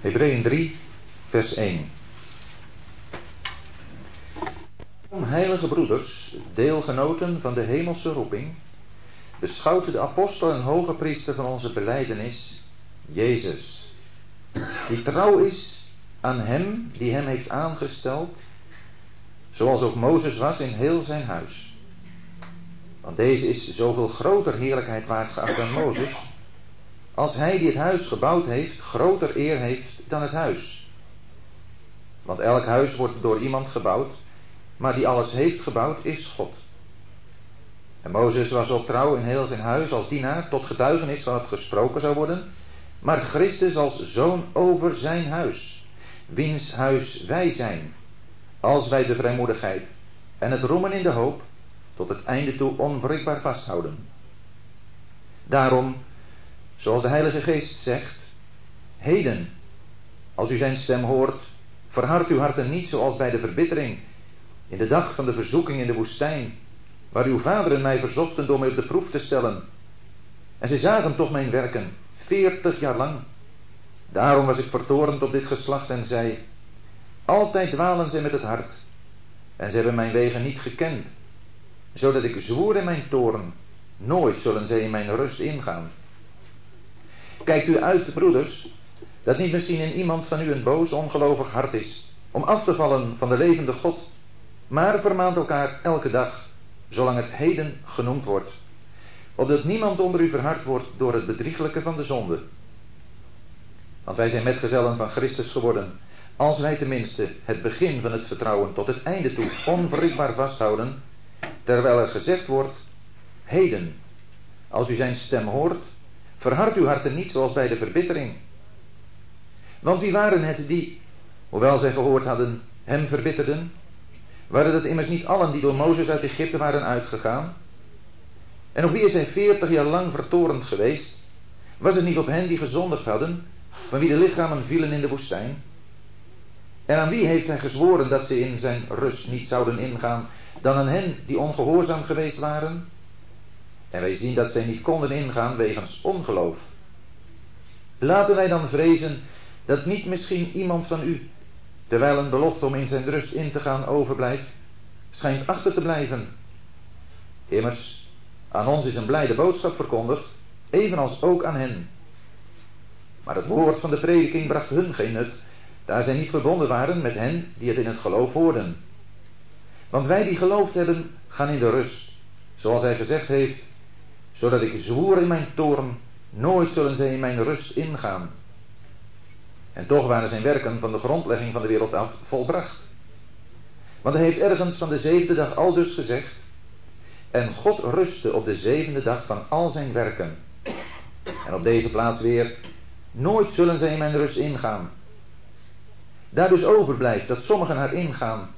Hebreeën 3, vers 1. Heilige broeders, deelgenoten van de hemelse roeping, beschouwt de apostel en hoge priester van onze beleidenis, Jezus, die trouw is aan hem die hem heeft aangesteld, zoals ook Mozes was in heel zijn huis. Want deze is zoveel groter heerlijkheid waard geacht dan Mozes, als hij die het huis gebouwd heeft, groter eer heeft dan het huis. Want elk huis wordt door iemand gebouwd, maar die alles heeft gebouwd is God. En Mozes was ook trouw in heel zijn huis als dienaar, tot getuigenis van het gesproken zou worden, maar Christus als zoon over zijn huis, wiens huis wij zijn, als wij de vrijmoedigheid en het roemen in de hoop tot het einde toe onwrikbaar vasthouden. Daarom, zoals de Heilige Geest zegt, heden, als u zijn stem hoort, verhard uw harten niet zoals bij de verbittering, in de dag van de verzoeking in de woestijn, waar uw vaderen mij verzochten door mij op de proef te stellen. En zij zagen toch mijn werken, veertig jaar lang. Daarom was ik vertorend op dit geslacht en zei, altijd dwalen zij met het hart, en ze hebben mijn wegen niet gekend, zodat ik zwoer in mijn toren, nooit zullen zij in mijn rust ingaan. Kijkt u uit, broeders, dat niet misschien in iemand van u een boos, ongelovig hart is, om af te vallen van de levende God, maar vermaant elkaar elke dag, zolang het heden genoemd wordt, opdat niemand onder u verhard wordt door het bedrieglijke van de zonde. Want wij zijn metgezellen van Christus geworden, als wij tenminste het begin van het vertrouwen tot het einde toe onwrikbaar vasthouden, terwijl er gezegd wordt, heden, als u zijn stem hoort, verhard uw harten niet zoals bij de verbittering. Want wie waren het die, hoewel zij gehoord hadden, hem verbitterden? Waren het immers niet allen die door Mozes uit Egypte waren uitgegaan? En op wie is hij veertig jaar lang vertorend geweest? Was het niet op hen die gezondigd hadden, van wie de lichamen vielen in de woestijn? En aan wie heeft hij gezworen dat ze in zijn rust niet zouden ingaan, dan aan hen die ongehoorzaam geweest waren? En wij zien dat zij niet konden ingaan wegens ongeloof. Laten wij dan vrezen dat niet misschien iemand van u, terwijl een belofte om in zijn rust in te gaan overblijft, schijnt achter te blijven. Immers, aan ons is een blijde boodschap verkondigd, evenals ook aan hen. Maar het woord van de prediking bracht hun geen nut, daar zij niet verbonden waren met hen die het in het geloof hoorden. Want wij die geloofd hebben, gaan in de rust, zoals hij gezegd heeft, zodat ik zwoer in mijn toorn, nooit zullen zij in mijn rust ingaan. En toch waren zijn werken van de grondlegging van de wereld af volbracht. Want hij heeft ergens van de zevende dag al dus gezegd, en God rustte op de zevende dag van al zijn werken. En op deze plaats weer, nooit zullen zij in mijn rust ingaan. Daar dus overblijft dat sommigen haar ingaan.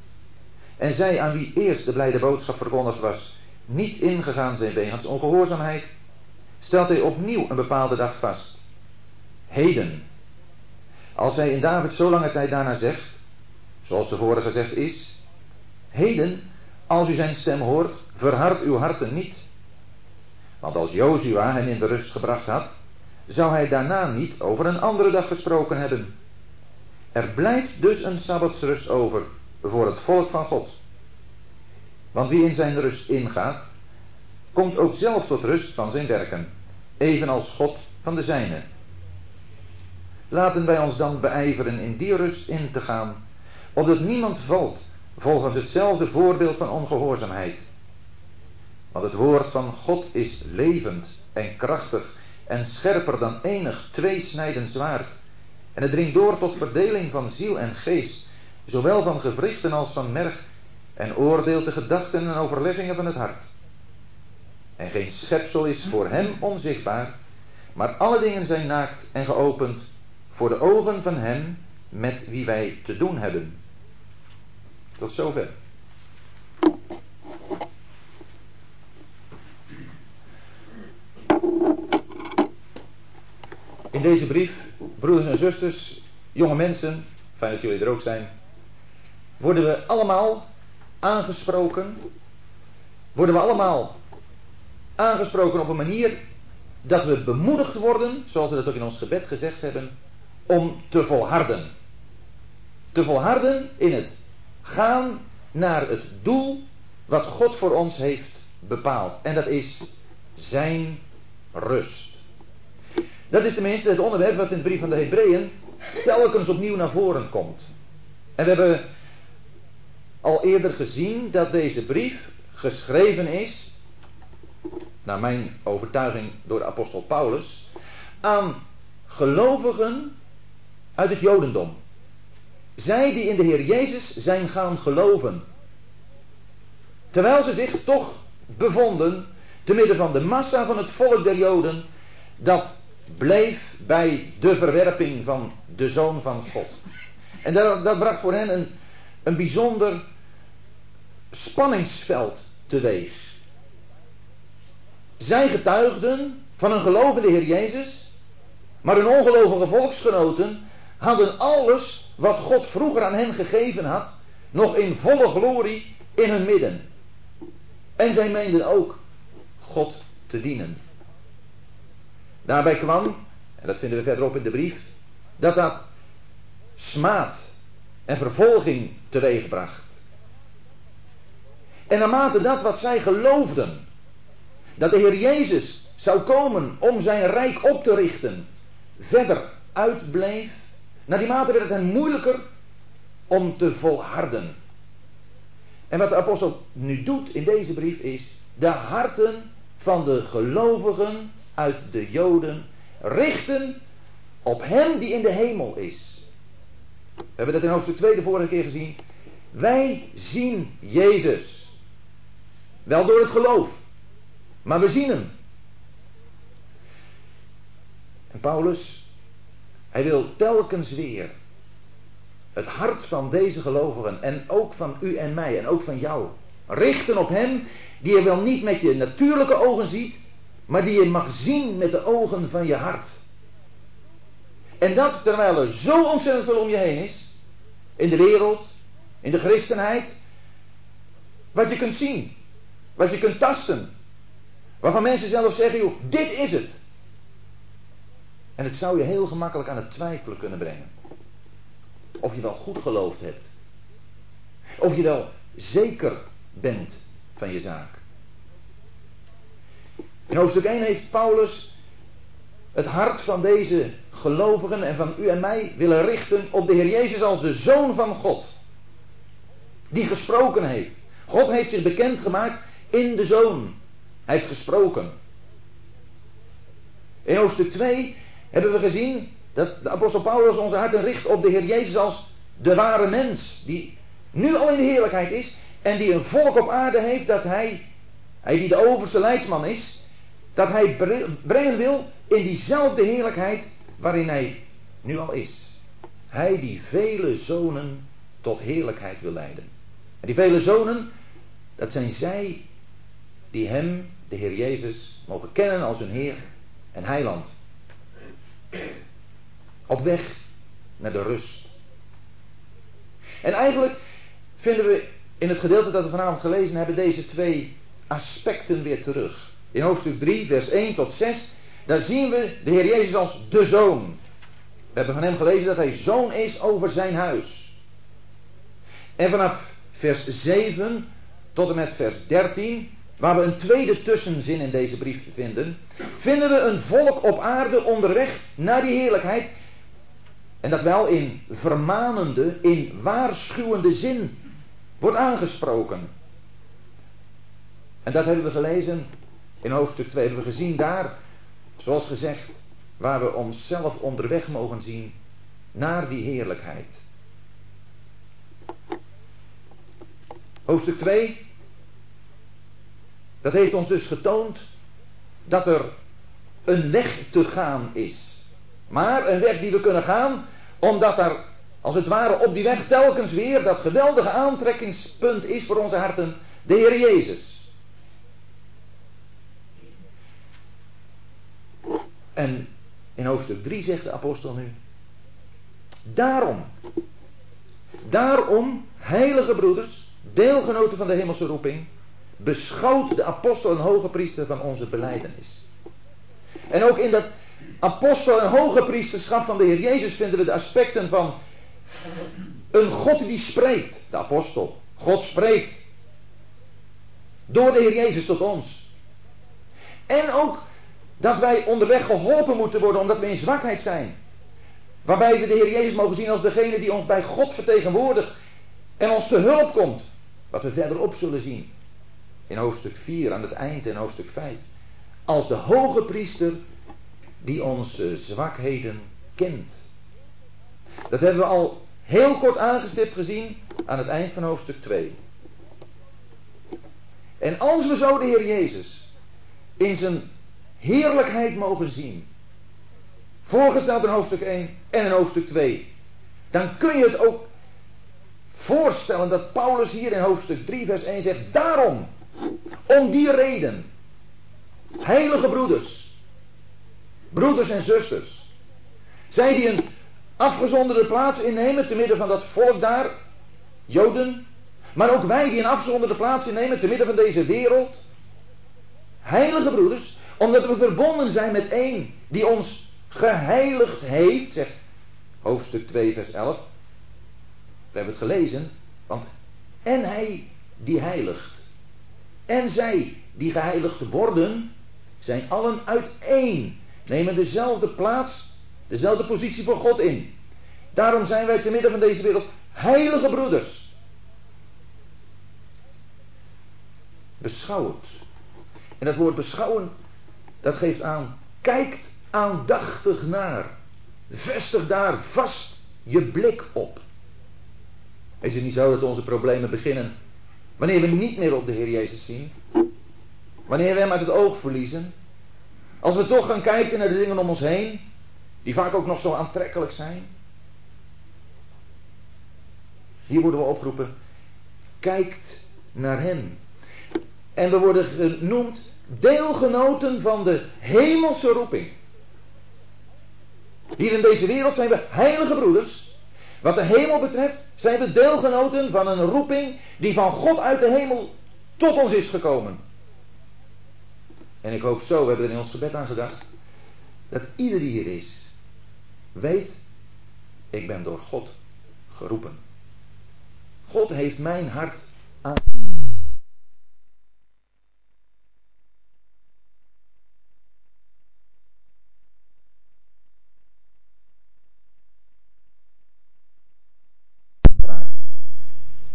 En zij aan wie eerst de blijde boodschap verkondigd was, niet ingegaan zijn wegens ongehoorzaamheid, stelt hij opnieuw een bepaalde dag vast. Heden. Als hij in David zo lange tijd daarna zegt, zoals de vorige gezegd is, heden, als u zijn stem hoort, verhard uw harten niet. Want als Jozua hen in de rust gebracht had, zou hij daarna niet over een andere dag gesproken hebben. Er blijft dus een sabbatsrust over voor het volk van God. Want wie in zijn rust ingaat, komt ook zelf tot rust van zijn werken, evenals God van de zijne. Laten wij ons dan beijveren in die rust in te gaan, opdat niemand valt volgens hetzelfde voorbeeld van ongehoorzaamheid. Want het woord van God is levend en krachtig en scherper dan enig tweesnijdend zwaard. En het dringt door tot verdeling van ziel en geest, zowel van gewrichten als van merg, en oordeelt de gedachten en overleggingen van het hart. En geen schepsel is voor hem onzichtbaar, maar alle dingen zijn naakt en geopend voor de ogen van hem met wie wij te doen hebben. Tot zover. In deze brief, broeders en zusters, jonge mensen, fijn dat jullie er ook zijn, worden we allemaal aangesproken, worden we allemaal aangesproken op een manier dat we bemoedigd worden, zoals we dat ook in ons gebed gezegd hebben, om te volharden. Te volharden in het gaan naar het doel wat God voor ons heeft bepaald. En dat is zijn rust. Dat is tenminste het onderwerp wat in de brief van de Hebreeën telkens opnieuw naar voren komt. En we hebben al eerder gezien dat deze brief geschreven is, naar mijn overtuiging door de apostel Paulus, aan gelovigen uit het Jodendom. Zij die in de Heer Jezus zijn gaan geloven. Terwijl ze zich toch bevonden te midden van de massa van het volk der Joden dat bleef bij de verwerping van de Zoon van God. En dat, dat bracht voor hen een, een bijzonder spanningsveld teweeg. Zij getuigden van een gelovende Heer Jezus, maar hun ongelovige volksgenoten hadden alles wat God vroeger aan hen gegeven had, nog in volle glorie in hun midden. En zij meenden ook God te dienen. Daarbij kwam, en dat vinden we verderop in de brief, dat dat smaad en vervolging teweegbracht. En naarmate dat wat zij geloofden, dat de Heer Jezus zou komen om zijn rijk op te richten, verder uitbleef, naar die mate werd het hen moeilijker om te volharden. En wat de apostel nu doet in deze brief is de harten van de gelovigen uit de Joden richten op Hem die in de hemel is. We hebben dat in hoofdstuk 2 de vorige keer gezien. Wij zien Jezus. Wel door het geloof. Maar we zien Hem. En Paulus, hij wil telkens weer het hart van deze gelovigen en ook van u en mij en ook van jou richten op Hem die je wel niet met je natuurlijke ogen ziet, maar die je mag zien met de ogen van je hart. En dat terwijl er zo ontzettend veel om je heen is, in de wereld, in de christenheid, wat je kunt zien, wat je kunt tasten, waarvan mensen zelf zeggen, joh, dit is het. En het zou je heel gemakkelijk aan het twijfelen kunnen brengen. Of je wel goed geloofd hebt. Of je wel zeker bent van je zaak. In hoofdstuk 1 heeft Paulus het hart van deze gelovigen en van u en mij willen richten op de Heer Jezus als de Zoon van God. Die gesproken heeft. God heeft zich bekendgemaakt in de Zoon. Hij heeft gesproken. In hoofdstuk 2 hebben we gezien dat de apostel Paulus onze harten richt op de Heer Jezus als de ware mens. Die nu al in de heerlijkheid is en die een volk op aarde heeft dat hij, hij die de overste leidsman is, dat hij brengen wil in diezelfde heerlijkheid waarin hij nu al is. Hij die vele zonen tot heerlijkheid wil leiden. En die vele zonen, dat zijn zij die hem, de Heer Jezus, mogen kennen als hun Heer en Heiland. Op weg naar de rust. En eigenlijk vinden we in het gedeelte dat we vanavond gelezen hebben deze twee aspecten weer terug. In hoofdstuk 3, vers 1 tot 6, daar zien we de Heer Jezus als de zoon. We hebben van hem gelezen dat hij zoon is over zijn huis. En vanaf vers 7 tot en met vers 13, waar we een tweede tussenzin in deze brief vinden, vinden we een volk op aarde onderweg naar die heerlijkheid. En dat wel in vermanende, in waarschuwende zin wordt aangesproken. En dat hebben we gelezen in hoofdstuk 2 hebben we gezien daar, zoals gezegd, waar we onszelf onderweg mogen zien naar die heerlijkheid. Hoofdstuk 2, dat heeft ons dus getoond dat er een weg te gaan is. Maar een weg die we kunnen gaan, omdat er als het ware op die weg telkens weer dat geweldige aantrekkingspunt is voor onze harten, de Heer Jezus. En in hoofdstuk 3 zegt de apostel nu. Daarom. Daarom, heilige broeders, deelgenoten van de hemelse roeping, beschouwt de apostel een hoge priester van onze beleidenis. En ook in dat apostel en hoge priesterschap van de Heer Jezus vinden we de aspecten van een God die spreekt, de apostel. God spreekt door de Heer Jezus tot ons. En ook dat wij onderweg geholpen moeten worden omdat we in zwakheid zijn. Waarbij we de Heer Jezus mogen zien als degene die ons bij God vertegenwoordigt en ons te hulp komt. Wat we verderop zullen zien. In hoofdstuk 4 aan het eind en hoofdstuk 5. Als de hoge priester die onze zwakheden kent. Dat hebben we al heel kort aangestipt gezien aan het eind van hoofdstuk 2. En als we zo de Heer Jezus in zijn heerlijkheid mogen zien, voorgesteld in hoofdstuk 1 en in hoofdstuk 2, dan kun je het ook voorstellen dat Paulus hier in hoofdstuk 3 vers 1 zegt, daarom, om die reden, heilige broeders, broeders en zusters, zij die een afgezonderde plaats innemen te midden van dat volk daar, Joden, maar ook wij die een afgezonderde plaats innemen te midden van deze wereld, heilige broeders, omdat we verbonden zijn met één die ons geheiligd heeft, zegt hoofdstuk 2 vers 11. We hebben het gelezen, want en hij die heiligt en zij die geheiligd worden, zijn allen uit één, nemen dezelfde plaats, dezelfde positie voor God in. Daarom zijn wij te midden van deze wereld heilige broeders. Beschouwend. En dat woord beschouwen, dat geeft aan, kijkt aandachtig naar. Vestig daar vast je blik op. Is het niet zo dat onze problemen beginnen wanneer we niet meer op de Heer Jezus zien? Wanneer we Hem uit het oog verliezen? Als we toch gaan kijken naar de dingen om ons heen, die vaak ook nog zo aantrekkelijk zijn? Hier worden we opgeroepen, kijkt naar Hem. En we worden genoemd deelgenoten van de hemelse roeping. Hier in deze wereld zijn we heilige broeders. Wat de hemel betreft zijn we deelgenoten van een roeping die van God uit de hemel tot ons is gekomen. En ik hoop zo, we hebben er in ons gebed aan gedacht, dat ieder die hier is, weet, ik ben door God geroepen. God heeft mijn hart aan.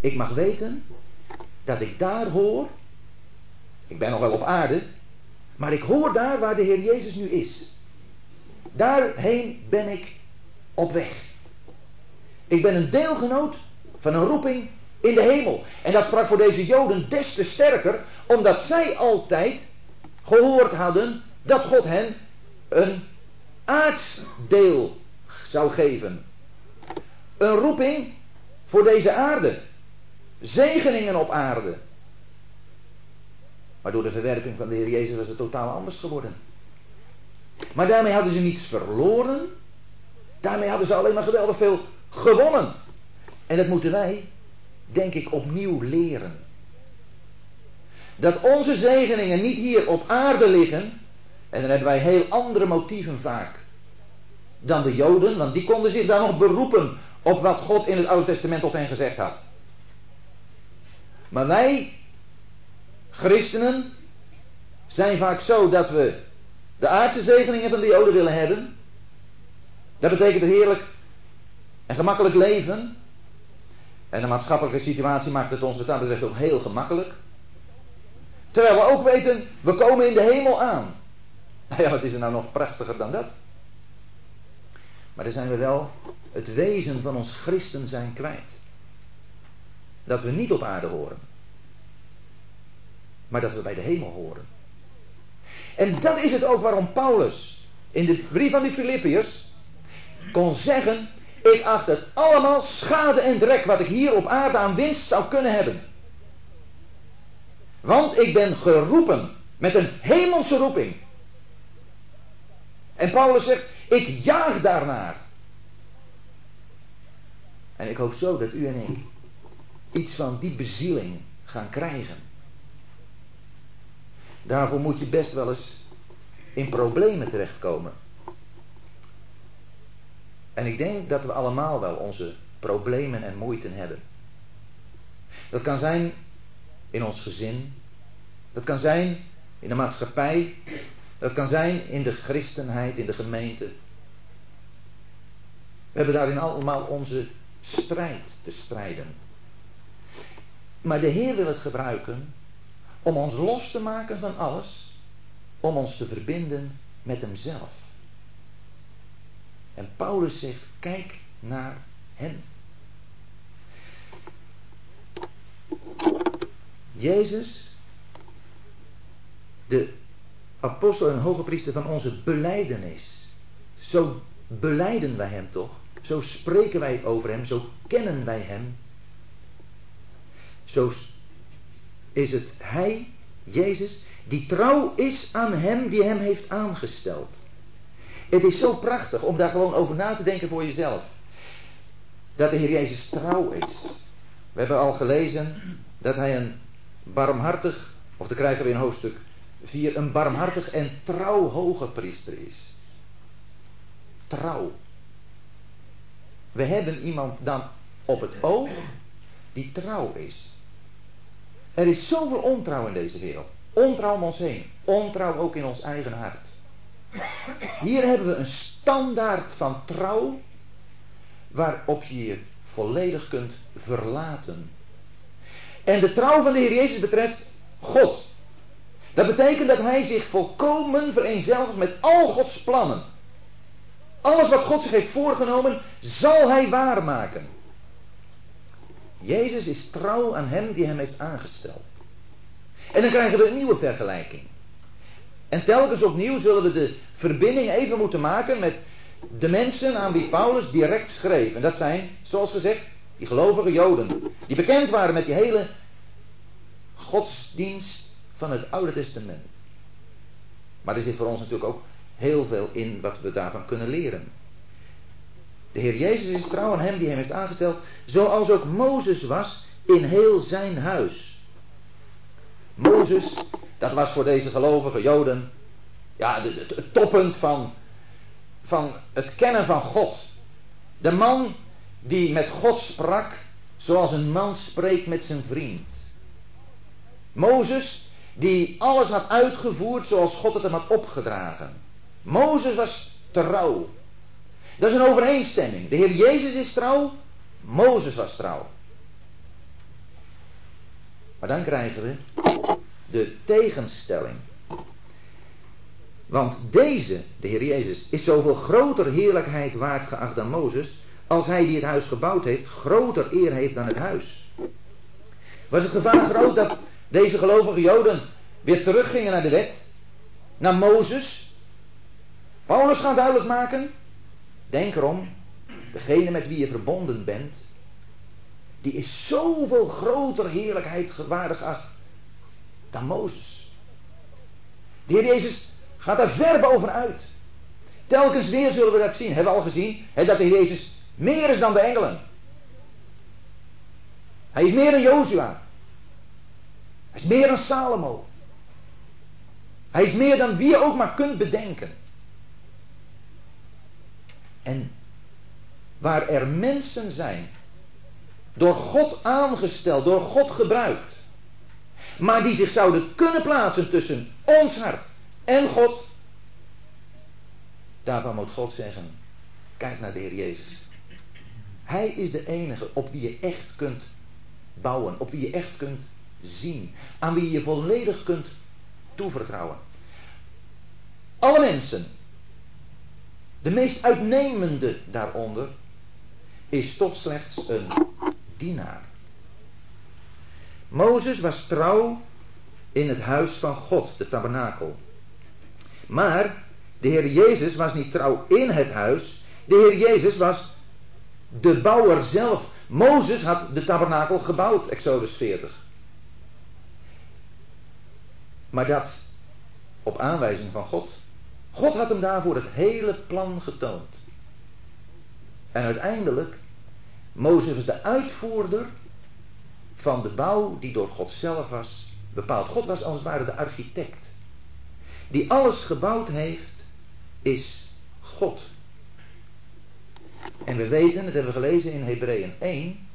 Ik mag weten dat ik daar hoor. Ik ben nog wel op aarde. Maar ik hoor daar waar de Heer Jezus nu is. Daarheen ben ik op weg. Ik ben een deelgenoot van een roeping in de hemel. En dat sprak voor deze Joden des te sterker, omdat zij altijd gehoord hadden dat God hen een aardsdeel zou geven. Een roeping voor deze aarde. Zegeningen op aarde. Maar door de verwerping van de Heer Jezus was het totaal anders geworden. Maar daarmee hadden ze niets verloren. Daarmee hadden ze alleen maar geweldig veel gewonnen. En dat moeten wij, denk ik, opnieuw leren. Dat onze zegeningen niet hier op aarde liggen. En dan hebben wij heel andere motieven vaak. Dan de Joden, want die konden zich daar nog beroepen op wat God in het Oude Testament tot hen gezegd had. Maar wij, christenen, zijn vaak zo dat we de aardse zegeningen van de Joden willen hebben. Dat betekent een heerlijk en gemakkelijk leven. En de maatschappelijke situatie maakt het ons wat betreft ook heel gemakkelijk. Terwijl we ook weten, we komen in de hemel aan. Nou ja, wat is er nou nog prachtiger dan dat? Maar dan zijn we wel het wezen van ons christen zijn kwijt. Dat we niet op aarde horen. Maar dat we bij de hemel horen. En dat is het ook waarom Paulus in de brief van die Filippiërs kon zeggen: Ik acht het allemaal schade en drek wat ik hier op aarde aan winst zou kunnen hebben. Want ik ben geroepen met een hemelse roeping. En Paulus zegt: Ik jaag daarnaar. En ik hoop zo dat u en ik iets van die bezieling gaan krijgen. Daarvoor moet je best wel eens in problemen terechtkomen. En ik denk dat we allemaal wel onze problemen en moeite hebben. Dat kan zijn in ons gezin. Dat kan zijn in de maatschappij. Dat kan zijn in de christenheid, in de gemeente. We hebben daarin allemaal onze strijd te strijden. Maar de Heer wil het gebruiken om ons los te maken van alles, om ons te verbinden met Hemzelf. En Paulus zegt: kijk naar Hem. Jezus, de apostel en hoge priester van onze beleidenis. Zo beleiden wij Hem toch? Zo spreken wij over Hem, zo kennen wij Hem. Zo is het Hij, Jezus, die trouw is aan Hem die Hem heeft aangesteld. Het is zo prachtig om daar gewoon over na te denken voor jezelf. Dat de Heer Jezus trouw is. We hebben al gelezen dat Hij een barmhartig, of dan krijgen we in hoofdstuk 4, een barmhartig en trouw hoge priester is. Trouw. We hebben iemand dan op het oog die trouw is. Er is zoveel ontrouw in deze wereld. Ontrouw om ons heen. Ontrouw ook in ons eigen hart. Hier hebben we een standaard van trouw waarop je je volledig kunt verlaten. En de trouw van de Heer Jezus betreft God. Dat betekent dat hij zich volkomen vereenzelvigt met al Gods plannen. Alles wat God zich heeft voorgenomen, zal hij waarmaken. Jezus is trouw aan hem die hem heeft aangesteld. En dan krijgen we een nieuwe vergelijking. En telkens opnieuw zullen we de verbinding even moeten maken met de mensen aan wie Paulus direct schreef. En dat zijn, zoals gezegd, die gelovige Joden. Die bekend waren met die hele godsdienst van het Oude Testament. Maar er zit voor ons natuurlijk ook heel veel in wat we daarvan kunnen leren. De Heer Jezus is trouw aan hem die hem heeft aangesteld, zoals ook Mozes was in heel zijn huis. Mozes, dat was voor deze gelovige Joden ja, het toppunt van, van het kennen van God. De man die met God sprak zoals een man spreekt met zijn vriend. Mozes die alles had uitgevoerd zoals God het hem had opgedragen. Mozes was trouw. Dat is een overeenstemming. De Heer Jezus is trouw, Mozes was trouw. Maar dan krijgen we de tegenstelling. Want deze, de Heer Jezus, is zoveel groter heerlijkheid waard geacht dan Mozes, als hij die het huis gebouwd heeft, groter eer heeft dan het huis. Was het gevaar groot dat deze gelovige Joden weer teruggingen naar de wet, naar Mozes? Paulus gaat duidelijk maken, denk erom, degene met wie je verbonden bent, die is zoveel groter heerlijkheid waardig geacht dan Mozes. De Heer Jezus gaat daar ver bovenuit. Telkens weer zullen we dat zien. Hebben we al gezien hè, dat de Heer Jezus meer is dan de engelen. Hij is meer dan Jozua. Hij is meer dan Salomo. Hij is meer dan wie je ook maar kunt bedenken. En waar er mensen zijn, door God aangesteld, door God gebruikt, maar die zich zouden kunnen plaatsen tussen ons hart en God, daarvan moet God zeggen, kijk naar de Heer Jezus. Hij is de enige op wie je echt kunt bouwen, op wie je echt kunt zien, aan wie je volledig kunt toevertrouwen. Alle mensen, de meest uitnemende daaronder, is toch slechts een dienaar. Mozes was trouw in het huis van God, de tabernakel. Maar de Heer Jezus was niet trouw in het huis. De Heer Jezus was de bouwer zelf. Mozes had de tabernakel gebouwd, Exodus 40. Maar dat op aanwijzing van God. God had hem daarvoor het hele plan getoond. En uiteindelijk, Mozes was de uitvoerder van de bouw die door God zelf was bepaald. God was als het ware de architect. Die alles gebouwd heeft, is God. En we weten, dat hebben we gelezen in Hebreeën 1,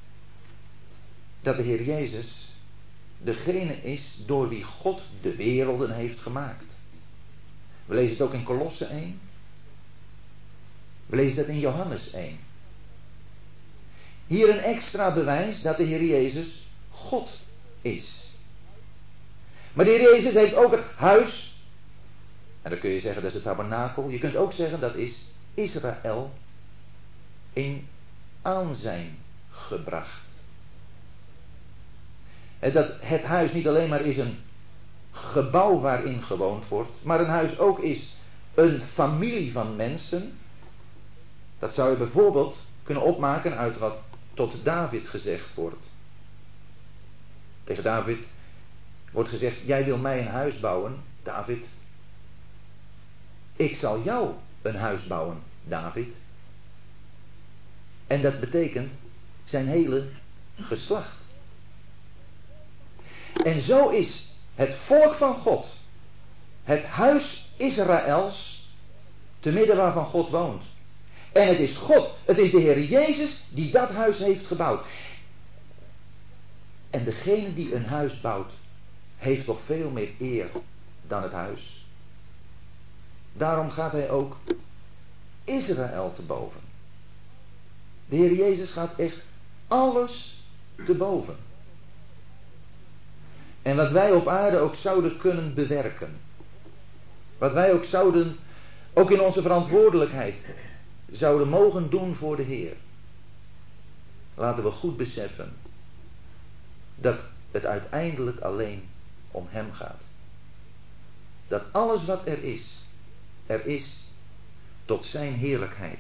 dat de Heer Jezus degene is door wie God de werelden heeft gemaakt. We lezen het ook in Kolosse 1. We lezen dat in Johannes 1. Hier een extra bewijs dat de Heer Jezus God is. Maar de Heer Jezus heeft ook het huis. En dan kun je zeggen dat is het tabernakel. Je kunt ook zeggen dat is Israël in aanzijn gebracht. En dat het huis niet alleen maar is een gebouw waarin gewoond wordt, maar een huis ook is een familie van mensen. Dat zou je bijvoorbeeld kunnen opmaken uit wat tot David gezegd wordt. Tegen David wordt gezegd: Jij wil mij een huis bouwen, David. Ik zal jou een huis bouwen, David. En dat betekent zijn hele geslacht. En zo is het volk van God, het huis Israëls, te midden waarvan God woont. En het is God, het is de Heer Jezus die dat huis heeft gebouwd. En degene die een huis bouwt, heeft toch veel meer eer dan het huis. Daarom gaat hij ook Israël te boven. De Heer Jezus gaat echt alles te boven. En wat wij op aarde ook zouden kunnen bewerken. Wat wij ook zouden, ook in onze verantwoordelijkheid, zouden mogen doen voor de Heer. Laten we goed beseffen dat het uiteindelijk alleen om Hem gaat. Dat alles wat er is, er is tot Zijn heerlijkheid.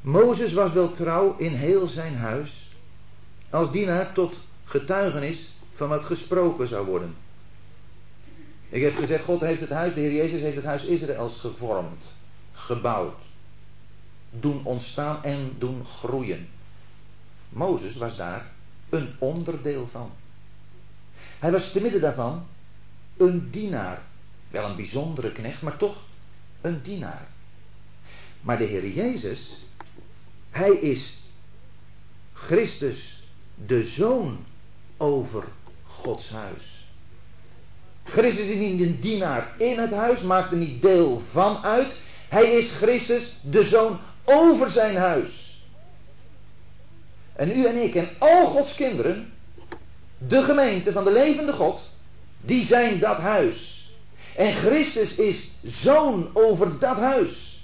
Mozes was wel trouw in heel zijn huis, als dienaar tot getuigenis van wat gesproken zou worden. Ik heb gezegd, God heeft het huis, de Heer Jezus heeft het huis Israëls gevormd, gebouwd, doen ontstaan en doen groeien. Mozes was daar een onderdeel van. Hij was te midden daarvan een dienaar. Wel een bijzondere knecht, maar toch een dienaar. Maar de Heer Jezus, hij is Christus, de zoon over Gods huis. Christus is niet een dienaar in het huis, maakt er niet deel van uit. Hij is Christus, de zoon over zijn huis. En u en ik en al Gods kinderen, de gemeente van de levende God, die zijn dat huis. En Christus is zoon over dat huis.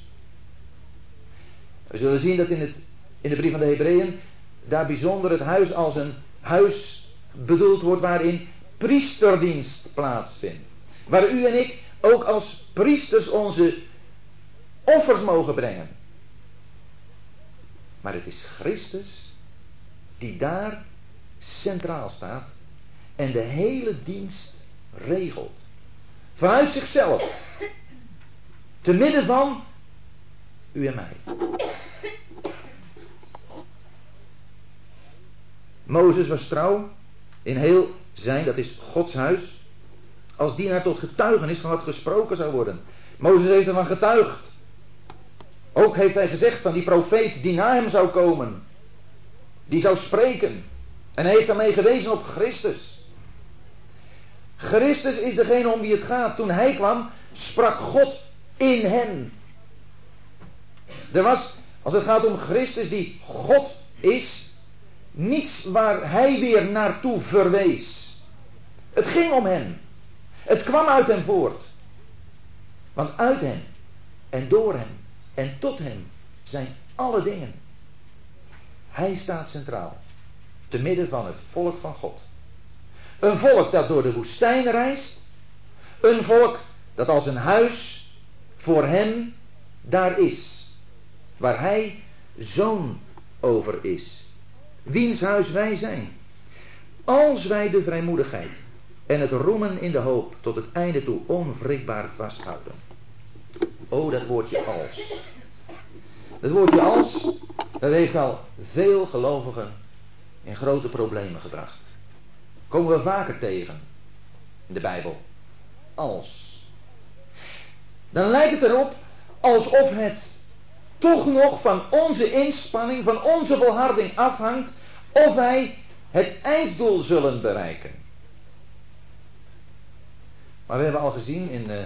We zullen zien dat in, het, in de brief van de Hebreeën daar bijzonder het huis als een huis bedoeld wordt waarin priesterdienst plaatsvindt. Waar u en ik ook als priesters onze offers mogen brengen. Maar het is Christus die daar centraal staat en de hele dienst regelt. Vanuit zichzelf. Te midden van u en mij. Mozes was trouw in heel zijn, dat is Gods huis, als dienaar tot getuigenis van wat gesproken zou worden. Mozes heeft ervan getuigd. Ook heeft hij gezegd van die profeet die na hem zou komen. Die zou spreken. En hij heeft daarmee gewezen op Christus. Christus is degene om wie het gaat. Toen hij kwam, sprak God in hem. Er was, als het gaat om Christus die God is, niets waar hij weer naartoe verwees. Het ging om hem. Het kwam uit hem voort. Want uit hem en door hem en tot hem zijn alle dingen. Hij staat centraal. Te midden van het volk van God. Een volk dat door de woestijn reist. Een volk dat als een huis voor hem daar is. Waar hij zoon over is wiens huis wij zijn. Als wij de vrijmoedigheid en het roemen in de hoop tot het einde toe onwrikbaar vasthouden. O, dat woordje als. Dat woordje als, dat heeft al veel gelovigen in grote problemen gebracht. Komen we vaker tegen in de Bijbel. Als. Dan lijkt het erop alsof het toch nog van onze inspanning, van onze volharding afhangt of wij het einddoel zullen bereiken. Maar we hebben al gezien in eh,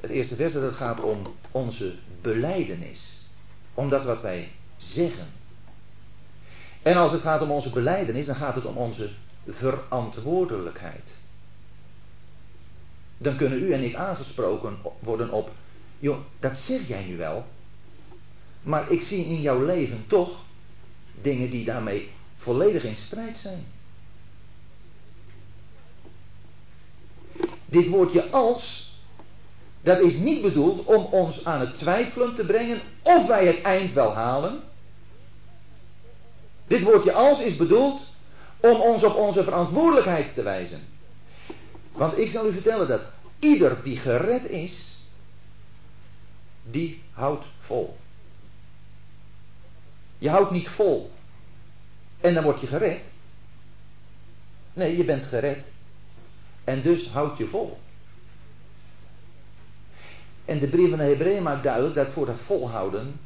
het eerste vers dat het gaat om onze beleidenis. Om dat wat wij zeggen. En als het gaat om onze beleidenis, dan gaat het om onze verantwoordelijkheid. Dan kunnen u en ik aangesproken worden op, joh, dat zeg jij nu wel, maar ik zie in jouw leven toch dingen die daarmee volledig in strijd zijn. Dit woordje als, dat is niet bedoeld om ons aan het twijfelen te brengen of wij het eind wel halen. Dit woordje als is bedoeld om ons op onze verantwoordelijkheid te wijzen. Want ik zal u vertellen dat ieder die gered is, die houdt vol. Je houdt niet vol en dan word je gered. Nee, je bent gered en dus houd je vol. En de brief van de Hebreeën maakt duidelijk dat voor dat volhouden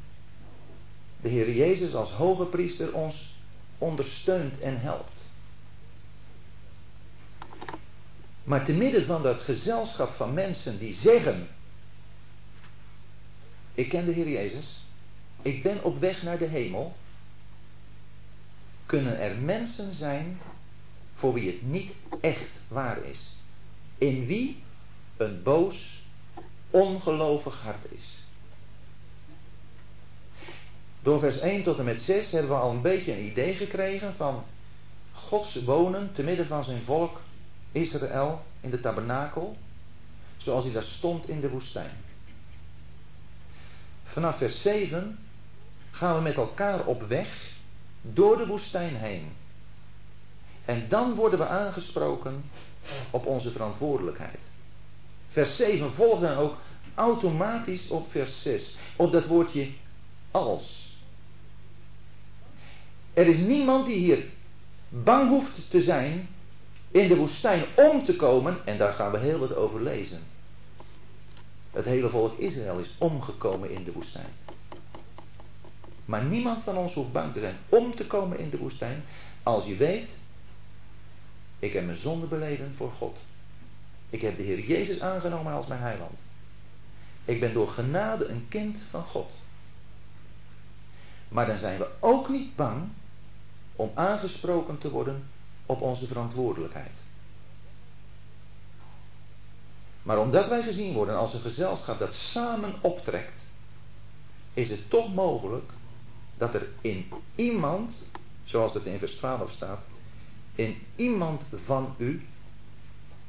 de Heer Jezus als hoge priester ons ondersteunt en helpt. Maar te midden van dat gezelschap van mensen die zeggen: Ik ken de Heer Jezus, ik ben op weg naar de hemel, kunnen er mensen zijn voor wie het niet echt waar is. In wie een boos, ongelovig hart is. Door vers 1 tot en met 6 hebben we al een beetje een idee gekregen van Gods wonen te midden van zijn volk Israël in de tabernakel, zoals hij daar stond in de woestijn. Vanaf vers 7 gaan we met elkaar op weg door de woestijn heen. En dan worden we aangesproken op onze verantwoordelijkheid. Vers 7 volgt dan ook automatisch op vers 6, op dat woordje als. Er is niemand die hier bang hoeft te zijn in de woestijn om te komen, en daar gaan we heel wat over lezen. Het hele volk Israël is omgekomen in de woestijn. Maar niemand van ons hoeft bang te zijn om te komen in de woestijn, als je weet, ik heb mijn zonde beleden voor God. Ik heb de Heer Jezus aangenomen als mijn heiland. Ik ben door genade een kind van God. Maar dan zijn we ook niet bang om aangesproken te worden op onze verantwoordelijkheid. Maar omdat wij gezien worden als een gezelschap dat samen optrekt, is het toch mogelijk dat er in iemand, zoals het in vers 12 staat, in iemand van u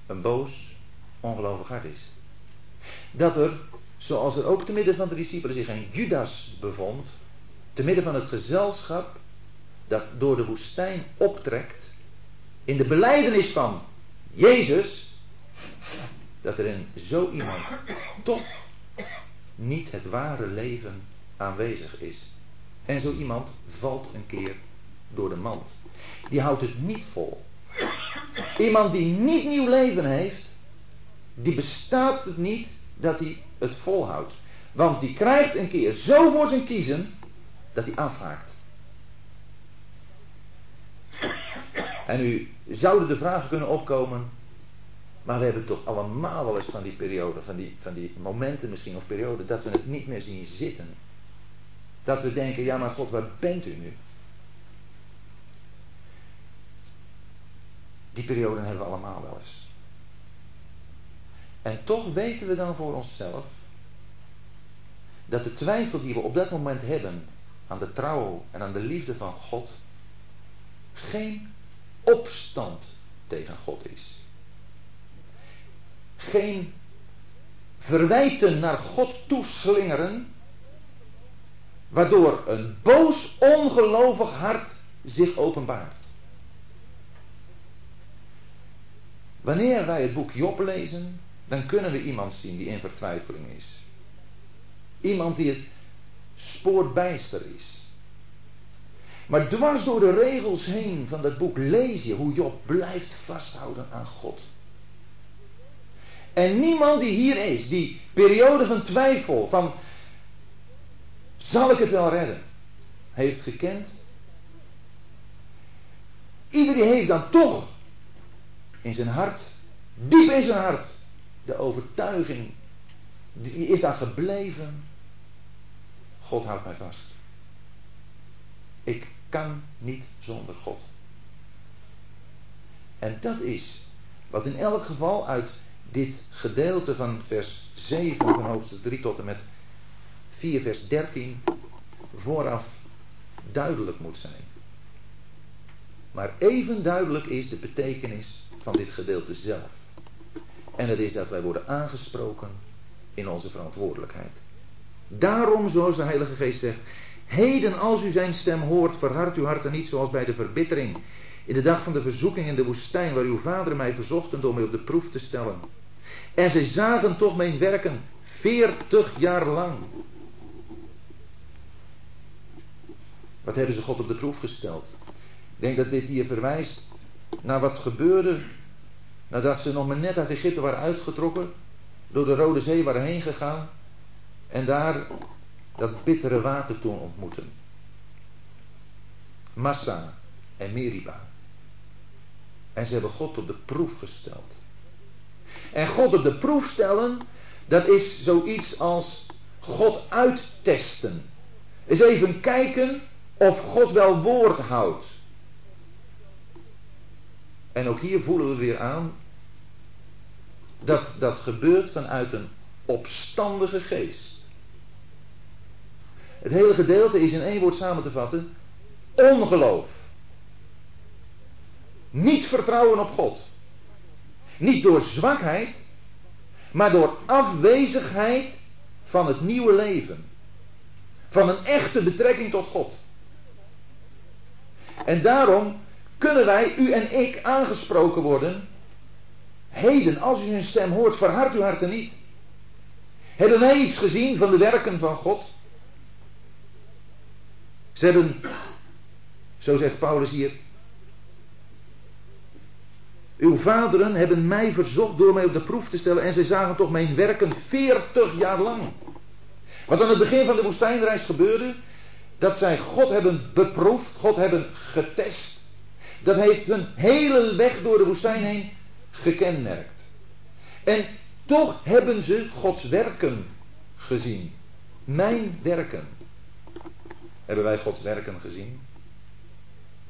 een boos, ongelovig hart is. Dat er, zoals er ook te midden van de discipelen zich een Judas bevond, te midden van het gezelschap dat door de woestijn optrekt, in de beleidenis van Jezus, dat er in zo iemand toch niet het ware leven aanwezig is. En zo iemand valt een keer door de mand. Die houdt het niet vol. Iemand die niet nieuw leven heeft, die bestaat het niet dat hij het volhoudt. Want die krijgt een keer zo voor zijn kiezen dat hij afhaakt. En nu zouden de vragen kunnen opkomen. Maar we hebben toch allemaal wel eens van die periode, van die, van die momenten misschien of perioden, dat we het niet meer zien zitten. Dat we denken, ja maar God, waar bent u nu? Die perioden hebben we allemaal wel eens. En toch weten we dan voor onszelf dat de twijfel die we op dat moment hebben aan de trouw en aan de liefde van God geen opstand tegen God is. Geen verwijten naar God toeslingeren, waardoor een boos, ongelovig hart zich openbaart. Wanneer wij het boek Job lezen, dan kunnen we iemand zien die in vertwijfeling is. Iemand die het spoorbijster is. Maar dwars door de regels heen van dat boek lees je hoe Job blijft vasthouden aan God. En niemand die hier is, die periode van twijfel, van Zal ik het wel redden? Heeft gekend. Iedereen heeft dan toch in zijn hart, diep in zijn hart, de overtuiging, die is daar gebleven. God houdt mij vast. Ik kan niet zonder God. En dat is wat in elk geval uit dit gedeelte van vers 7 van hoofdstuk 3 tot en met 4 vers 13 vooraf duidelijk moet zijn. Maar even duidelijk is de betekenis van dit gedeelte zelf. En dat is dat wij worden aangesproken in onze verantwoordelijkheid. Daarom, zoals de Heilige Geest zegt, heden als u zijn stem hoort, verhard uw harten niet zoals bij de verbittering. In de dag van de verzoeking in de woestijn, waar uw vader mij verzocht om mij op de proef te stellen. En zij zagen toch mijn werken veertig jaar lang. Wat hebben ze God op de proef gesteld? Ik denk dat dit hier verwijst naar wat gebeurde nadat ze nog maar net uit Egypte waren uitgetrokken, door de Rode Zee waren heen gegaan en daar dat bittere water toen ontmoeten. Massa en Meriba. En ze hebben God op de proef gesteld. En God op de proef stellen, dat is zoiets als God uittesten. Is even kijken of God wel woord houdt. En ook hier voelen we weer aan dat dat gebeurt vanuit een opstandige geest. Het hele gedeelte is in één woord samen te vatten: ongeloof. Niet vertrouwen op God. Niet door zwakheid, maar door afwezigheid van het nieuwe leven. Van een echte betrekking tot God. En daarom kunnen wij, u en ik, aangesproken worden. Heden, als u zijn stem hoort, verhard uw harten niet. Hebben wij iets gezien van de werken van God? Ze hebben, zo zegt Paulus hier, uw vaderen hebben mij verzocht door mij op de proef te stellen en zij zagen toch mijn werken veertig jaar lang. Wat aan het begin van de woestijnreis gebeurde, dat zij God hebben beproefd, God hebben getest. Dat heeft hun hele weg door de woestijn heen gekenmerkt. En toch hebben ze Gods werken gezien. Mijn werken. Hebben wij Gods werken gezien?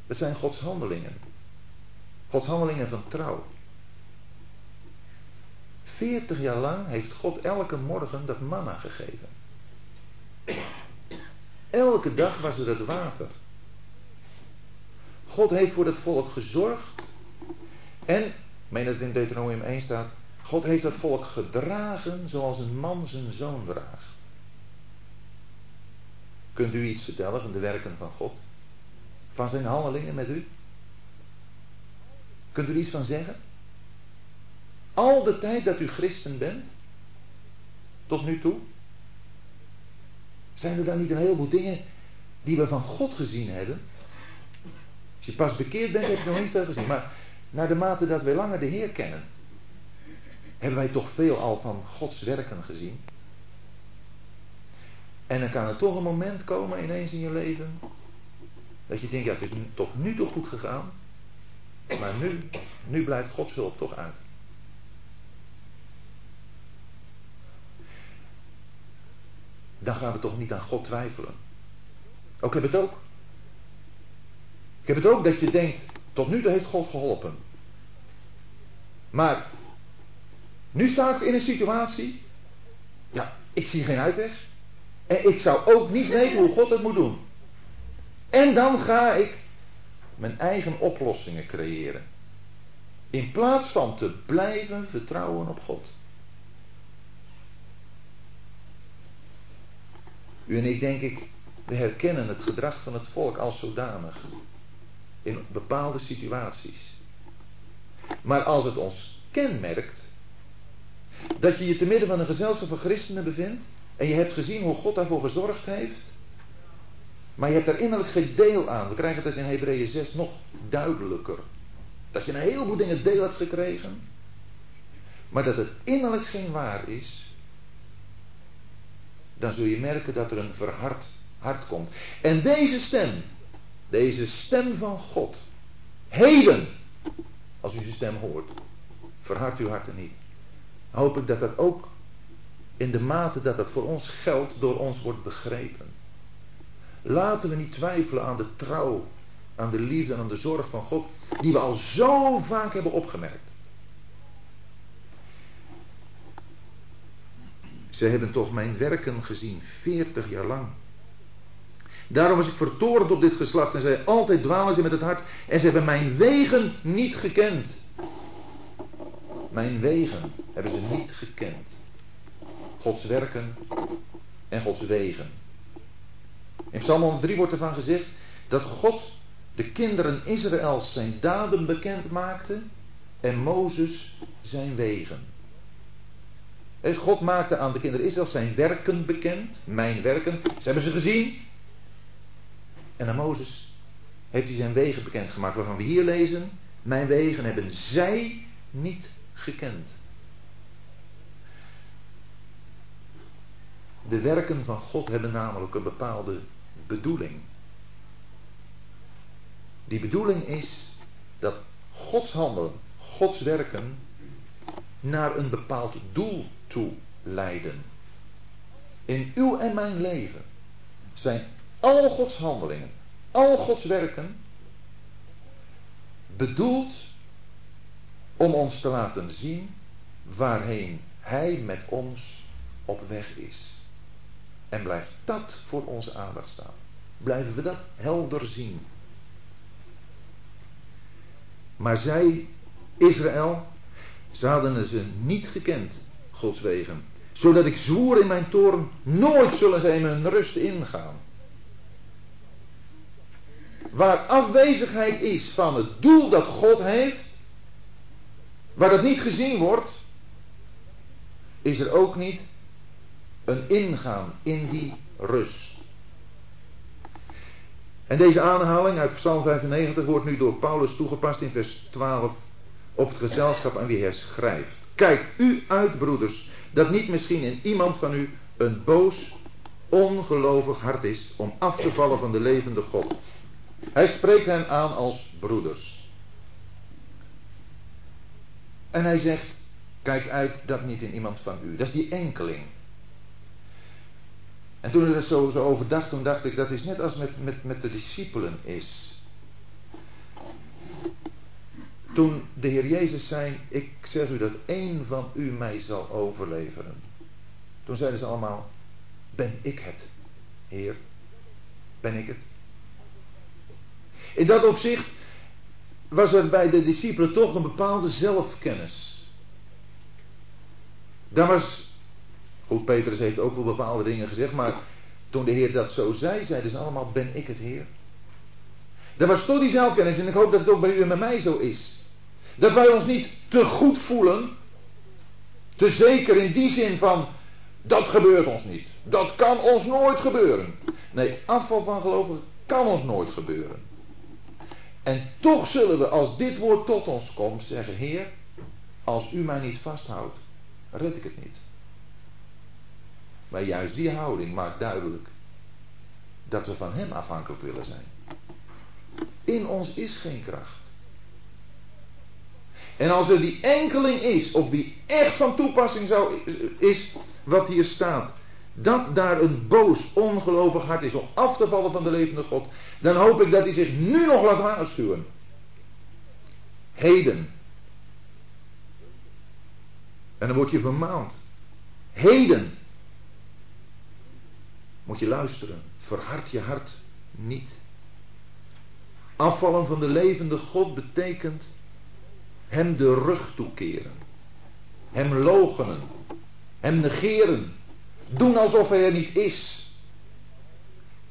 Dat zijn Gods handelingen. Gods handelingen van trouw. Veertig jaar lang heeft God elke morgen dat manna gegeven. Elke dag was er het water. God heeft voor het volk gezorgd. En, meen dat het in Deuteronomium 1 staat. God heeft dat volk gedragen zoals een man zijn zoon draagt. Kunt u iets vertellen van de werken van God? Van zijn handelingen met u? Kunt u er iets van zeggen? Al de tijd dat u christen bent, tot nu toe, zijn er dan niet een heleboel dingen die we van God gezien hebben? Als je pas bekeerd bent, heb je nog niet veel gezien. Maar naar de mate dat wij langer de Heer kennen, hebben wij toch veel al van Gods werken gezien. En dan kan er toch een moment komen ineens in je leven. Dat je denkt, ja het is tot nu toe goed gegaan. Maar nu, nu blijft Gods hulp toch uit. Dan gaan we toch niet aan God twijfelen. Ook heb het ook. Ik heb het ook dat je denkt, tot nu toe heeft God geholpen. Maar nu sta ik in een situatie, ja, ik zie geen uitweg. En ik zou ook niet weten hoe God het moet doen. En dan ga ik mijn eigen oplossingen creëren. In plaats van te blijven vertrouwen op God. U en ik denk ik, we herkennen het gedrag van het volk als zodanig. In bepaalde situaties. Maar als het ons kenmerkt. Dat je je te midden van een gezelschap van christenen bevindt. En je hebt gezien hoe God daarvoor gezorgd heeft. Maar je hebt daar innerlijk geen deel aan. We krijgen het in Hebreeën 6 nog duidelijker. Dat je een heleboel dingen deel hebt gekregen. Maar dat het innerlijk geen waar is. Dan zul je merken dat er een verhard hart komt. En deze stem, deze stem van God, heden, als u zijn stem hoort, verhard uw harten niet. Hoop ik dat dat ook in de mate dat dat voor ons geldt, door ons wordt begrepen. Laten we niet twijfelen aan de trouw, aan de liefde en aan de zorg van God, die we al zo vaak hebben opgemerkt. Ze hebben toch mijn werken gezien, veertig jaar lang. Daarom was ik vertoornd op dit geslacht en zij altijd dwalen ze met het hart en ze hebben mijn wegen niet gekend. Mijn wegen hebben ze niet gekend. Gods werken en Gods wegen. In Psalm 103 wordt ervan gezegd dat God de kinderen Israëls zijn daden bekend maakte en Mozes zijn wegen. God maakte aan de kinderen Israëls zijn werken bekend, mijn werken. Ze hebben ze gezien. En aan Mozes heeft hij zijn wegen bekendgemaakt, waarvan we hier lezen: Mijn wegen hebben zij niet gekend. De werken van God hebben namelijk een bepaalde bedoeling. Die bedoeling is dat Gods handelen, Gods werken naar een bepaald doel toe leiden. In uw en mijn leven zijn al Gods handelingen, al Gods werken bedoeld om ons te laten zien waarheen Hij met ons op weg is. En blijft dat voor onze aandacht staan. Blijven we dat helder zien. Maar zij, Israël, ze ze niet gekend, Zodat ik zwoer in mijn toren, nooit zullen zij mijn rust ingaan. Waar afwezigheid is van het doel dat God heeft, waar dat niet gezien wordt, is er ook niet een ingaan in die rust. En deze aanhaling uit Psalm 95 wordt nu door Paulus toegepast in vers 12 op het gezelschap aan wie hij schrijft. Kijk u uit, broeders, dat niet misschien in iemand van u een boos, ongelovig hart is om af te vallen van de levende God. Hij spreekt hen aan als broeders. En hij zegt, kijk uit dat niet in iemand van u. Dat is die enkeling. En toen ik er zo, zo over dacht, toen dacht ik, dat is net als met, met, met de discipelen is. Toen de Heer Jezus zei, ik zeg u dat één van u mij zal overleveren. Toen zeiden ze allemaal, ben ik het, Heer? Ben ik het? In dat opzicht was er bij de discipelen toch een bepaalde zelfkennis. Daar was Goed, Petrus heeft ook wel bepaalde dingen gezegd, maar toen de Heer dat zo zei, zeiden ze allemaal, ben ik het Heer? Er was toch die zelfkennis en ik hoop dat het ook bij u en bij mij zo is. Dat wij ons niet te goed voelen, te zeker in die zin van, dat gebeurt ons niet. Dat kan ons nooit gebeuren. Nee, afval van gelovigen kan ons nooit gebeuren. En toch zullen we, als dit woord tot ons komt, zeggen: Heer, als u mij niet vasthoudt, red ik het niet. Maar juist die houding maakt duidelijk dat we van Hem afhankelijk willen zijn. In ons is geen kracht. En als er die enkeling is, op wie echt van toepassing zou, is wat hier staat, dat daar een boos, ongelovig hart is om af te vallen van de levende God, dan hoop ik dat hij zich nu nog laat waarschuwen. Heden. En dan word je vermaand. Heden moet je luisteren. Verhard je hart niet. Afvallen van de levende God betekent hem de rug toekeren. Hem logenen. Hem negeren. Doen alsof hij er niet is.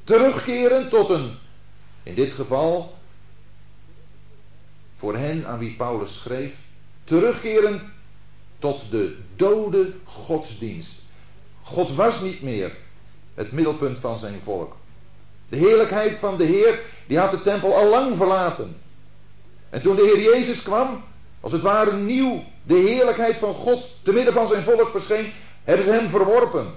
Terugkeren tot een, in dit geval, voor hen aan wie Paulus schreef, terugkeren tot de dode godsdienst. God was niet meer het middelpunt van zijn volk. De heerlijkheid van de Heer, die had de tempel al lang verlaten. En toen de Heer Jezus kwam, als het ware nieuw, de heerlijkheid van God te midden van zijn volk verscheen, hebben ze hem verworpen.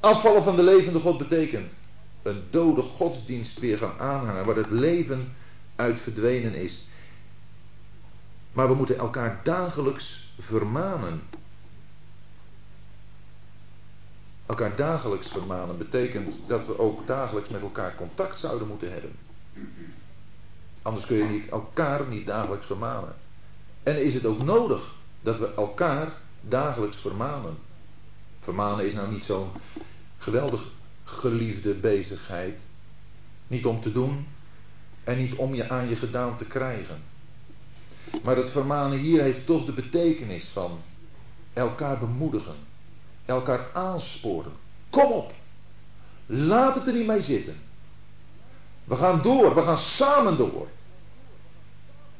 Afvallen van de levende God betekent een dode godsdienst weer gaan aanhangen, waar het leven uit verdwenen is. Maar we moeten elkaar dagelijks vermanen. Elkaar dagelijks vermanen betekent dat we ook dagelijks met elkaar contact zouden moeten hebben. Anders kun je elkaar niet dagelijks vermanen. En is het ook nodig dat we elkaar dagelijks vermanen. Vermanen is nou niet zo'n geweldig geliefde bezigheid. Niet om te doen en niet om je aan je gedaan te krijgen. Maar het vermanen hier heeft toch de betekenis van elkaar bemoedigen, elkaar aansporen. Kom op, laat het er niet mee zitten. We gaan door, we gaan samen door.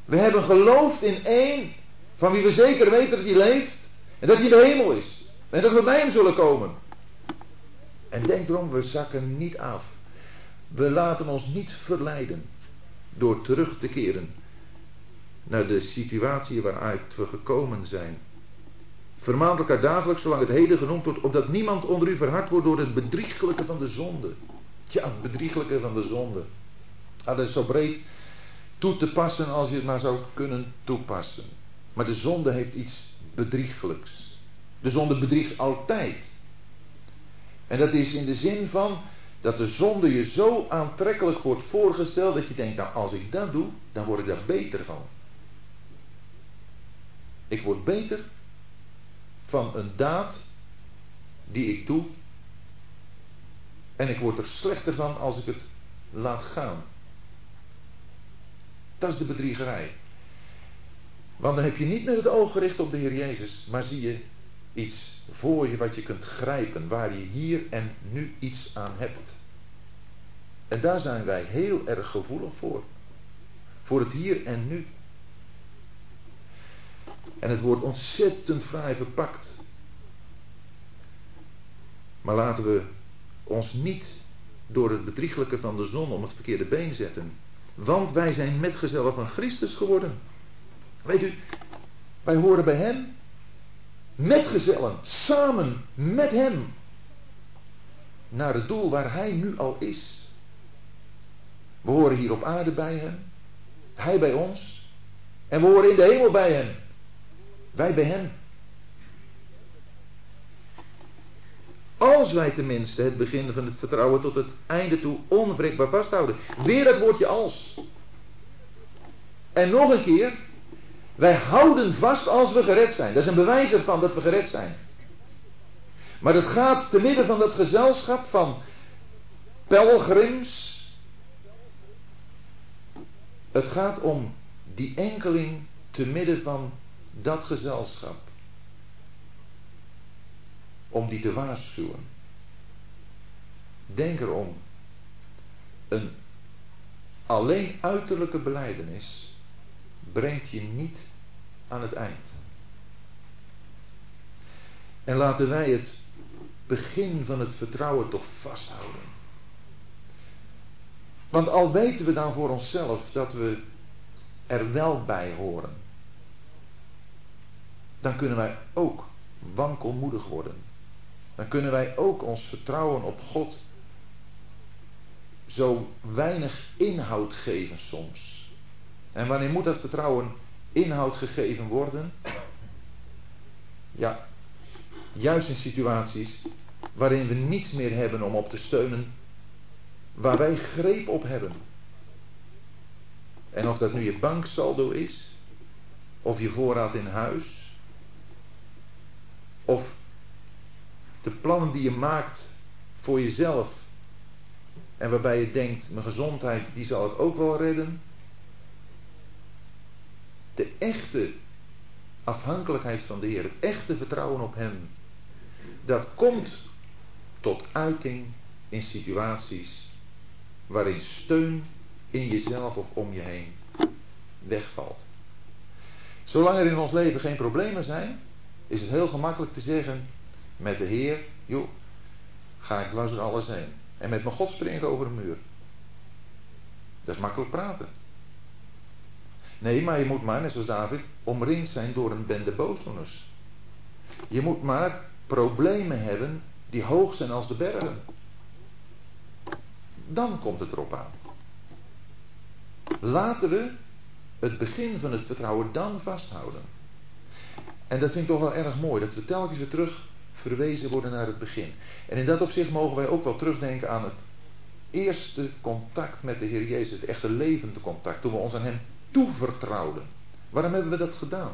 We hebben geloofd in één van wie we zeker weten dat hij leeft en dat hij de hemel is. En dat we bij hem zullen komen. En denk erom, we zakken niet af. We laten ons niet verleiden door terug te keren naar de situatie waaruit we gekomen zijn. Vermaant elkaar dagelijks, zolang het heden genoemd wordt, opdat niemand onder u verhard wordt door het bedriegelijke van de zonde. Tja, het bedriegelijke van de zonde. Dat is zo breed toe te passen als je het maar zou kunnen toepassen. Maar de zonde heeft iets bedriegelijks. De zonde bedriegt altijd. En dat is in de zin van dat de zonde je zo aantrekkelijk wordt voorgesteld dat je denkt, nou als ik dat doe, dan word ik daar beter van. Ik word beter van een daad die ik doe. En ik word er slechter van als ik het laat gaan. Dat is de bedriegerij. Want dan heb je niet meer het oog gericht op de Heer Jezus, maar zie je iets voor je wat je kunt grijpen, waar je hier en nu iets aan hebt. En daar zijn wij heel erg gevoelig voor. Voor het hier en nu. En het wordt ontzettend fraai verpakt. Maar laten we ons niet door het bedrieglijke van de zon om het verkeerde been zetten. Want wij zijn metgezellen van Christus geworden. Weet u, wij horen bij Hem. Metgezellen, samen met Hem. Naar het doel waar Hij nu al is. We horen hier op aarde bij Hem. Hij bij ons. En we horen in de hemel bij Hem. Wij bij Hem. Als wij tenminste het begin van het vertrouwen tot het einde toe onwrikbaar vasthouden. Weer het woordje als. En nog een keer. Wij houden vast als we gered zijn. Dat is een bewijs ervan dat we gered zijn. Maar het gaat te midden van dat gezelschap van pelgrims. Het gaat om die enkeling te midden van dat gezelschap. Om die te waarschuwen. Denk erom. Een alleen uiterlijke beleidenis brengt je niet aan het eind. En laten wij het begin van het vertrouwen toch vasthouden. Want al weten we dan voor onszelf dat we er wel bij horen dan kunnen wij ook wankelmoedig worden. Dan kunnen wij ook ons vertrouwen op God zo weinig inhoud geven soms. En wanneer moet dat vertrouwen inhoud gegeven worden? Ja, juist in situaties waarin we niets meer hebben om op te steunen, waar wij greep op hebben. En of dat nu je banksaldo is, of je voorraad in huis, of de plannen die je maakt voor jezelf. En waarbij je denkt, mijn gezondheid, die zal het ook wel redden. De echte afhankelijkheid van de Heer, het echte vertrouwen op Hem. Dat komt tot uiting in situaties waarin steun in jezelf of om je heen wegvalt. Zolang er in ons leven geen problemen zijn, is het heel gemakkelijk te zeggen met de Heer, joh, ga ik dwars door alles heen. En met mijn God spring ik over een muur. Dat is makkelijk praten. Nee, maar je moet maar, net zoals David, omringd zijn door een bende boosdoeners. Je moet maar problemen hebben die hoog zijn als de bergen. Dan komt het erop aan. Laten we het begin van het vertrouwen dan vasthouden. En dat vind ik toch wel erg mooi, dat we telkens weer terug verwezen worden naar het begin. En in dat opzicht mogen wij ook wel terugdenken aan het eerste contact met de Heer Jezus, het echte levende contact, toen we ons aan Hem toevertrouwden. Waarom hebben we dat gedaan?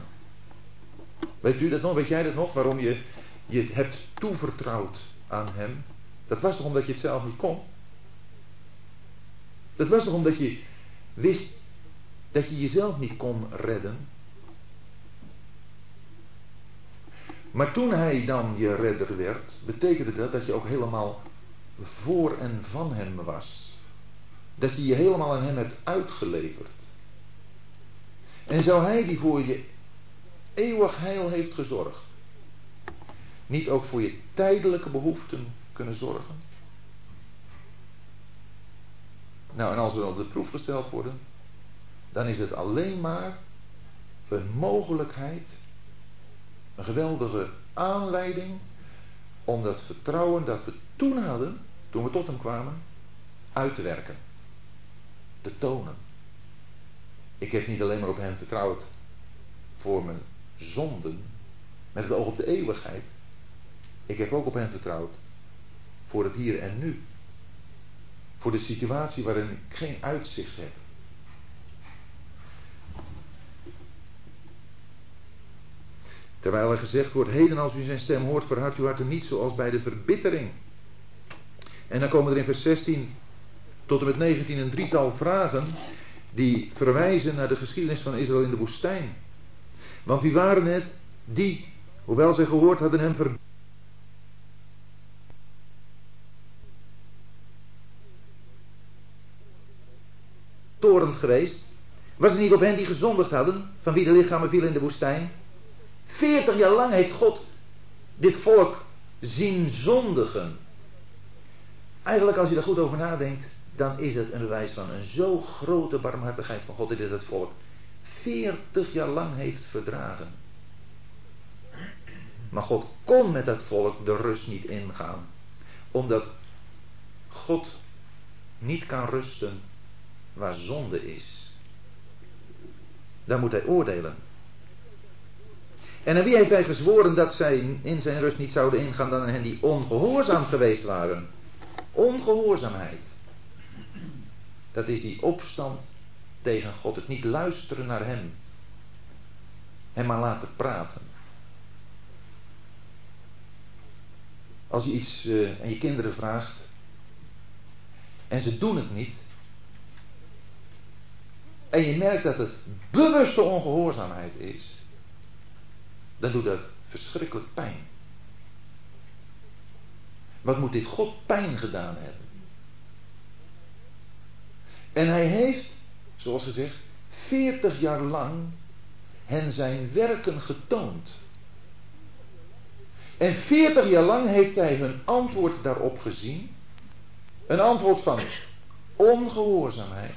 Weet u dat nog? Weet jij dat nog? Waarom je je hebt toevertrouwd aan Hem? Dat was toch omdat je het zelf niet kon? Dat was toch omdat je wist dat je jezelf niet kon redden? Maar toen hij dan je redder werd, betekende dat dat je ook helemaal voor en van hem was. Dat je je helemaal aan hem hebt uitgeleverd. En zou hij die voor je eeuwig heil heeft gezorgd, niet ook voor je tijdelijke behoeften kunnen zorgen? Nou, en als we op de proef gesteld worden, dan is het alleen maar een mogelijkheid een geweldige aanleiding om dat vertrouwen dat we toen hadden, toen we tot hem kwamen, uit te werken. Te tonen. Ik heb niet alleen maar op hem vertrouwd voor mijn zonden, met het oog op de eeuwigheid. Ik heb ook op hem vertrouwd voor het hier en nu. Voor de situatie waarin ik geen uitzicht heb. Terwijl er gezegd wordt, heden als u zijn stem hoort, verhard uw harten niet zoals bij de verbittering. En dan komen er in vers 16 tot en met 19 een drietal vragen die verwijzen naar de geschiedenis van Israël in de woestijn. Want wie waren het die, hoewel zij gehoord hadden hem ver... geweest? Was het niet op hen die gezondigd hadden, van wie de lichamen vielen in de woestijn? Veertig jaar lang heeft God dit volk zien zondigen. Eigenlijk als je daar goed over nadenkt, dan is het een bewijs van een zo grote barmhartigheid van God dat dit het volk veertig jaar lang heeft verdragen. Maar God kon met dat volk de rust niet ingaan. Omdat God niet kan rusten waar zonde is. Daar moet hij oordelen. En wie heeft hij gezworen dat zij in zijn rust niet zouden ingaan dan hen die ongehoorzaam geweest waren? Ongehoorzaamheid. Dat is die opstand tegen God. Het niet luisteren naar hem. Hem maar laten praten. Als je iets uh, aan je kinderen vraagt en ze doen het niet. En je merkt dat het bewuste ongehoorzaamheid is dan doet dat verschrikkelijk pijn. Wat moet dit God pijn gedaan hebben? En hij heeft, zoals gezegd, 40 jaar lang hen zijn werken getoond. En 40 jaar lang heeft hij hun antwoord daarop gezien. Een antwoord van ongehoorzaamheid.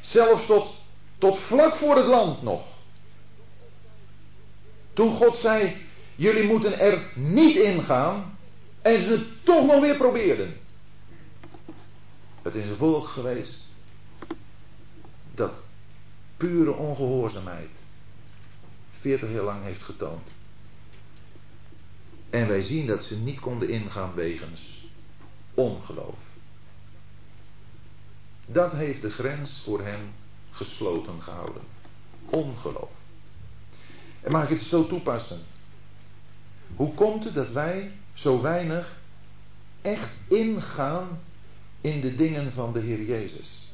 Zelfs tot, tot vlak voor het land nog. Toen God zei, jullie moeten er niet in gaan. En ze het toch nog weer probeerden. Het is een volk geweest dat pure ongehoorzaamheid 40 jaar lang heeft getoond. En wij zien dat ze niet konden ingaan wegens ongeloof. Dat heeft de grens voor hen gesloten gehouden. Ongeloof. En mag ik het zo toepassen? Hoe komt het dat wij zo weinig echt ingaan in de dingen van de Heer Jezus?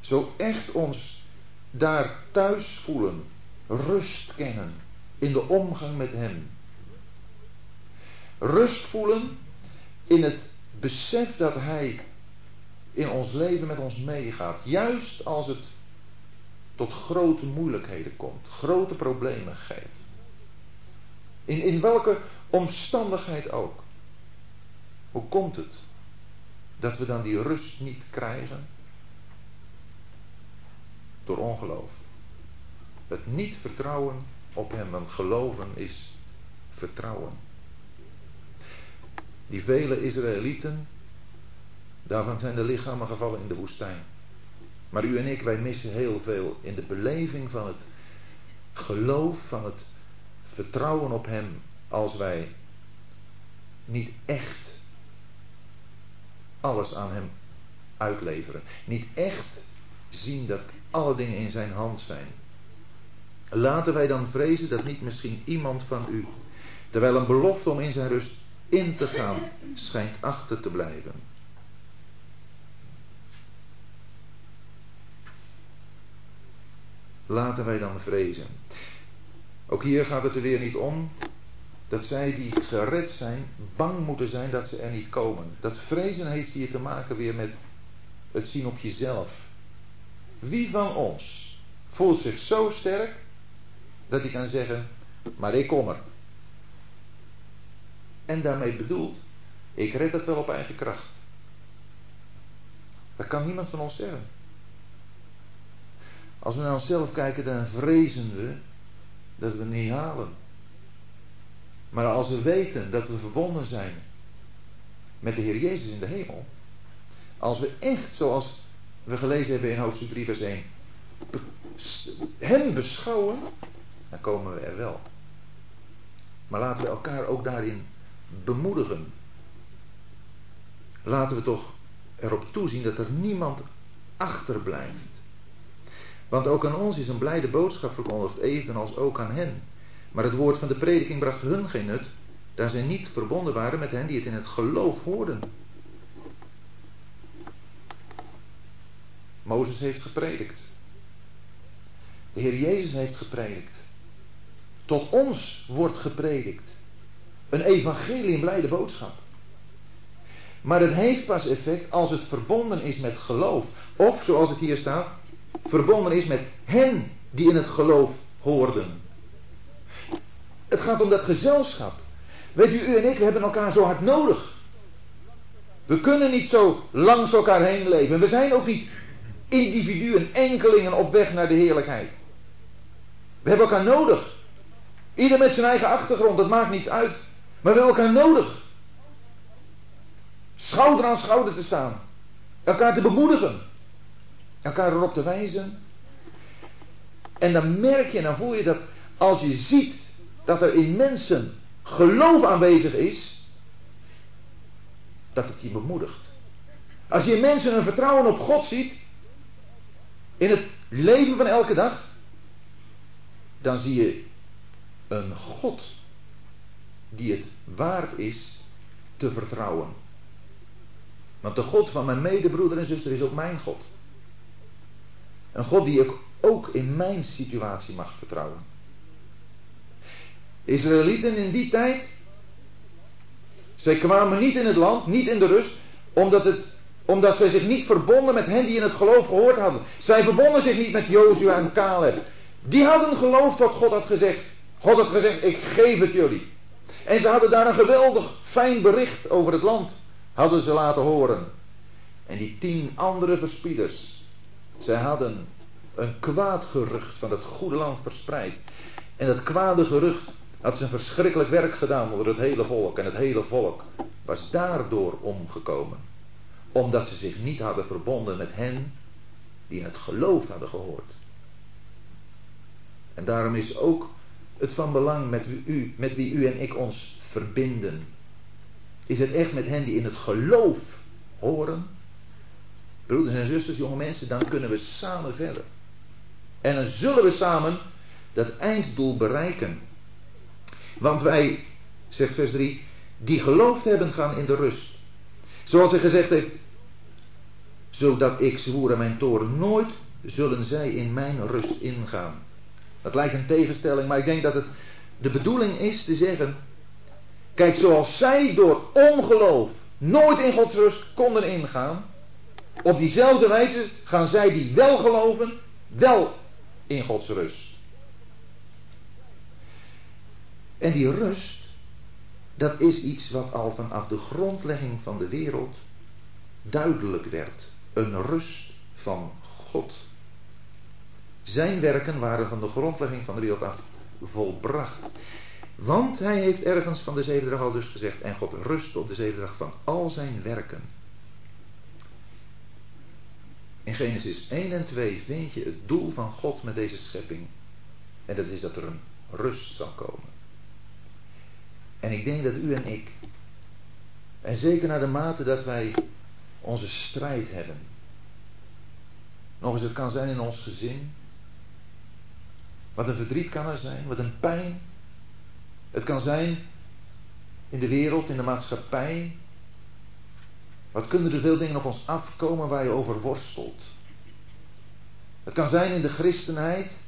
Zo echt ons daar thuis voelen, rust kennen in de omgang met Hem. Rust voelen in het besef dat Hij in ons leven met ons meegaat. Juist als het tot grote moeilijkheden komt, grote problemen geeft. In, in welke omstandigheid ook. Hoe komt het dat we dan die rust niet krijgen? Door ongeloof. Het niet vertrouwen op Hem, want geloven is vertrouwen. Die vele Israëlieten, daarvan zijn de lichamen gevallen in de woestijn. Maar u en ik, wij missen heel veel in de beleving van het geloof, van het vertrouwen op Hem, als wij niet echt alles aan Hem uitleveren. Niet echt zien dat alle dingen in Zijn hand zijn. Laten wij dan vrezen dat niet misschien iemand van u, terwijl een belofte om in zijn rust in te gaan, schijnt achter te blijven. Laten wij dan vrezen. Ook hier gaat het er weer niet om dat zij die gered zijn, bang moeten zijn dat ze er niet komen. Dat vrezen heeft hier te maken weer met het zien op jezelf. Wie van ons voelt zich zo sterk dat hij kan zeggen, maar ik kom er. En daarmee bedoelt, ik red het wel op eigen kracht. Dat kan niemand van ons zeggen. Als we naar onszelf kijken, dan vrezen we dat we het niet halen. Maar als we weten dat we verbonden zijn met de Heer Jezus in de hemel. Als we echt, zoals we gelezen hebben in hoofdstuk 3, vers 1, Hem beschouwen, dan komen we er wel. Maar laten we elkaar ook daarin bemoedigen. Laten we toch erop toezien dat er niemand achterblijft. Want ook aan ons is een blijde boodschap verkondigd, evenals ook aan hen. Maar het woord van de prediking bracht hun geen nut, daar zij niet verbonden waren met hen die het in het geloof hoorden. Mozes heeft gepredikt. De Heer Jezus heeft gepredikt. Tot ons wordt gepredikt. Een evangelie, een blijde boodschap. Maar het heeft pas effect als het verbonden is met geloof. Of, zoals het hier staat, verbonden is met hen die in het geloof hoorden. Het gaat om dat gezelschap. Weet u, u en ik, we hebben elkaar zo hard nodig. We kunnen niet zo langs elkaar heen leven. We zijn ook niet individuen, enkelingen op weg naar de heerlijkheid. We hebben elkaar nodig. Ieder met zijn eigen achtergrond, dat maakt niets uit. Maar we hebben elkaar nodig. Schouder aan schouder te staan. Elkaar te bemoedigen. Elkaar erop te wijzen. En dan merk je dan voel je dat als je ziet dat er in mensen geloof aanwezig is, dat het je bemoedigt. Als je in mensen een vertrouwen op God ziet, in het leven van elke dag, dan zie je een God die het waard is te vertrouwen. Want de God van mijn medebroeder en zuster is ook mijn God. Een God die ik ook in mijn situatie mag vertrouwen. Israëlieten in die tijd, zij kwamen niet in het land, niet in de rust, omdat, het, omdat zij zich niet verbonden met hen die in het geloof gehoord hadden. Zij verbonden zich niet met Jozua en Caleb. Die hadden geloofd wat God had gezegd. God had gezegd, ik geef het jullie. En ze hadden daar een geweldig fijn bericht over het land, hadden ze laten horen. En die tien andere verspieders, zij hadden een kwaad gerucht van het goede land verspreid. En dat kwade gerucht had zijn verschrikkelijk werk gedaan onder het hele volk. En het hele volk was daardoor omgekomen. Omdat ze zich niet hadden verbonden met hen die in het geloof hadden gehoord. En daarom is ook het van belang met u, met wie u en ik ons verbinden. Is het echt met hen die in het geloof horen? Broeders en zusters, jonge mensen, dan kunnen we samen verder. En dan zullen we samen dat einddoel bereiken. Want wij, zegt vers 3, die geloofd hebben gaan in de rust. Zoals hij gezegd heeft, zodat ik zwoer aan mijn toren, nooit zullen zij in mijn rust ingaan. Dat lijkt een tegenstelling, maar ik denk dat het de bedoeling is te zeggen, kijk, zoals zij door ongeloof nooit in Gods rust konden ingaan, op diezelfde wijze gaan zij die wel geloven, wel in Gods rust. En die rust, dat is iets wat al vanaf de grondlegging van de wereld duidelijk werd. Een rust van God. Zijn werken waren van de grondlegging van de wereld af volbracht. Want hij heeft ergens van de zevende dag al dus gezegd, en God rust op de zevende dag van al zijn werken. In Genesis 1 en 2 vind je het doel van God met deze schepping. En dat is dat er een rust zal komen. En ik denk dat u en ik, en zeker naar de mate dat wij onze strijd hebben. Nog eens, het kan zijn in ons gezin. Wat een verdriet kan er zijn, wat een pijn. Het kan zijn in de wereld, in de maatschappij. Wat kunnen er veel dingen op ons afkomen waar je over worstelt. Het kan zijn in de christenheid,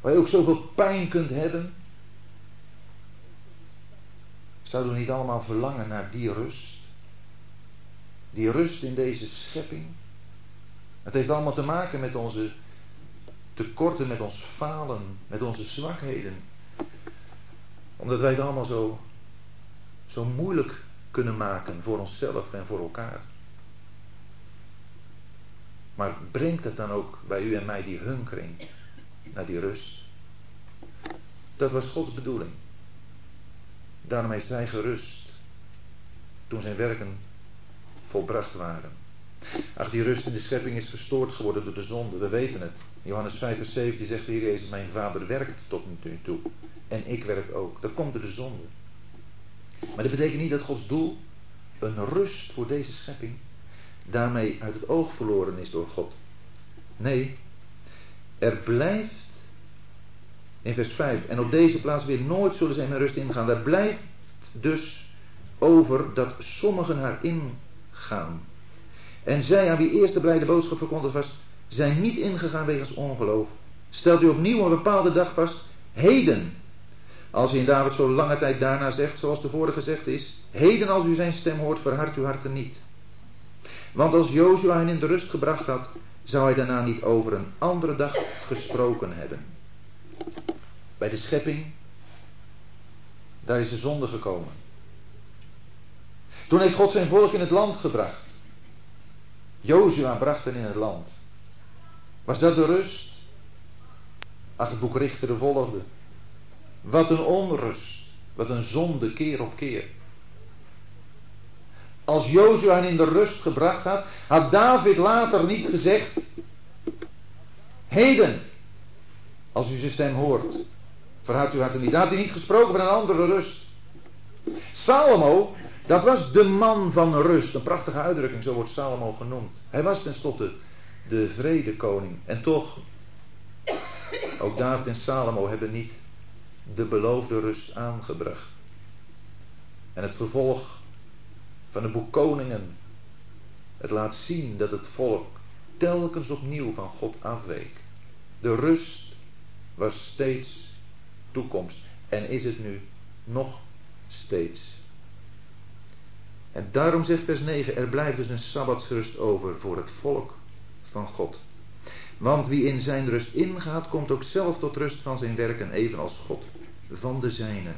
waar je ook zoveel pijn kunt hebben. Zouden we niet allemaal verlangen naar die rust? Die rust in deze schepping. Het heeft allemaal te maken met onze tekorten, met ons falen, met onze zwakheden. Omdat wij het allemaal zo, zo moeilijk kunnen maken voor onszelf en voor elkaar. Maar brengt het dan ook bij u en mij die hunkering naar die rust? Dat was Gods bedoeling. Daarom heeft hij gerust toen zijn werken volbracht waren. Ach, die rust in de schepping is verstoord geworden door de zonde. We weten het. Johannes 5 vers 17 zegt de Jezus, mijn vader werkt tot nu toe. En ik werk ook. Dat komt door de zonde. Maar dat betekent niet dat Gods doel, een rust voor deze schepping, daarmee uit het oog verloren is door God. Nee, er blijft in vers 5, en op deze plaats weer nooit zullen zij mijn rust ingaan. Daar blijft dus over dat sommigen haar ingaan. En zij aan wie eerst de blijde boodschap verkondigd was, zijn niet ingegaan wegens ongeloof. Stelt u opnieuw een bepaalde dag vast, heden. Als u in David zo lange tijd daarna zegt, zoals tevoren gezegd is, heden als u zijn stem hoort, verhard uw harten niet. Want als Jozua hen in de rust gebracht had, zou hij daarna niet over een andere dag gesproken hebben. Bij de schepping, daar is de zonde gekomen. Toen heeft God zijn volk in het land gebracht. Jozua bracht hen in het land. Was dat de rust? Ach, het boek Richteren volgde. Wat een onrust. Wat een zonde keer op keer. Als Jozua hen in de rust gebracht had, had David later niet gezegd: Heden, als u zijn stem hoort, verhard uw hart niet. Daar had hij niet gesproken van een andere rust. Salomo, dat was de man van rust. Een prachtige uitdrukking, zo wordt Salomo genoemd. Hij was tenslotte de vredekoning. En toch, ook David en Salomo hebben niet de beloofde rust aangebracht. En het vervolg van het boek Koningen, het laat zien dat het volk telkens opnieuw van God afweek. De rust was steeds toekomst en is het nu nog steeds. En daarom zegt vers 9, er blijft dus een sabbatsrust over voor het volk van God. Want wie in zijn rust ingaat, komt ook zelf tot rust van zijn werken, evenals God van de zijne.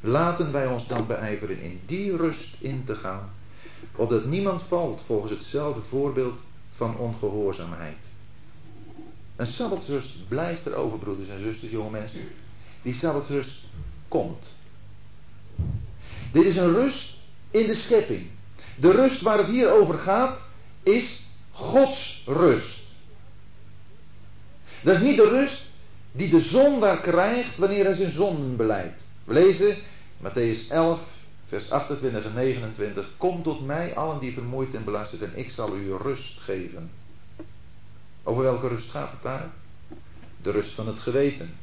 Laten wij ons dan beijveren in die rust in te gaan, opdat niemand valt volgens hetzelfde voorbeeld van ongehoorzaamheid. Een sabbatsrust blijft er over, broeders en zusters, jonge mensen. Die sabbatsrust komt. Dit is een rust in de schepping. De rust waar het hier over gaat, is Gods rust. Dat is niet de rust die de zondaar krijgt wanneer hij zijn zonden beleidt. We lezen Matthäus 11, vers 28 en 29. Kom tot mij, allen die vermoeid en belast en ik zal u rust geven. Over welke rust gaat het daar? De rust van het geweten.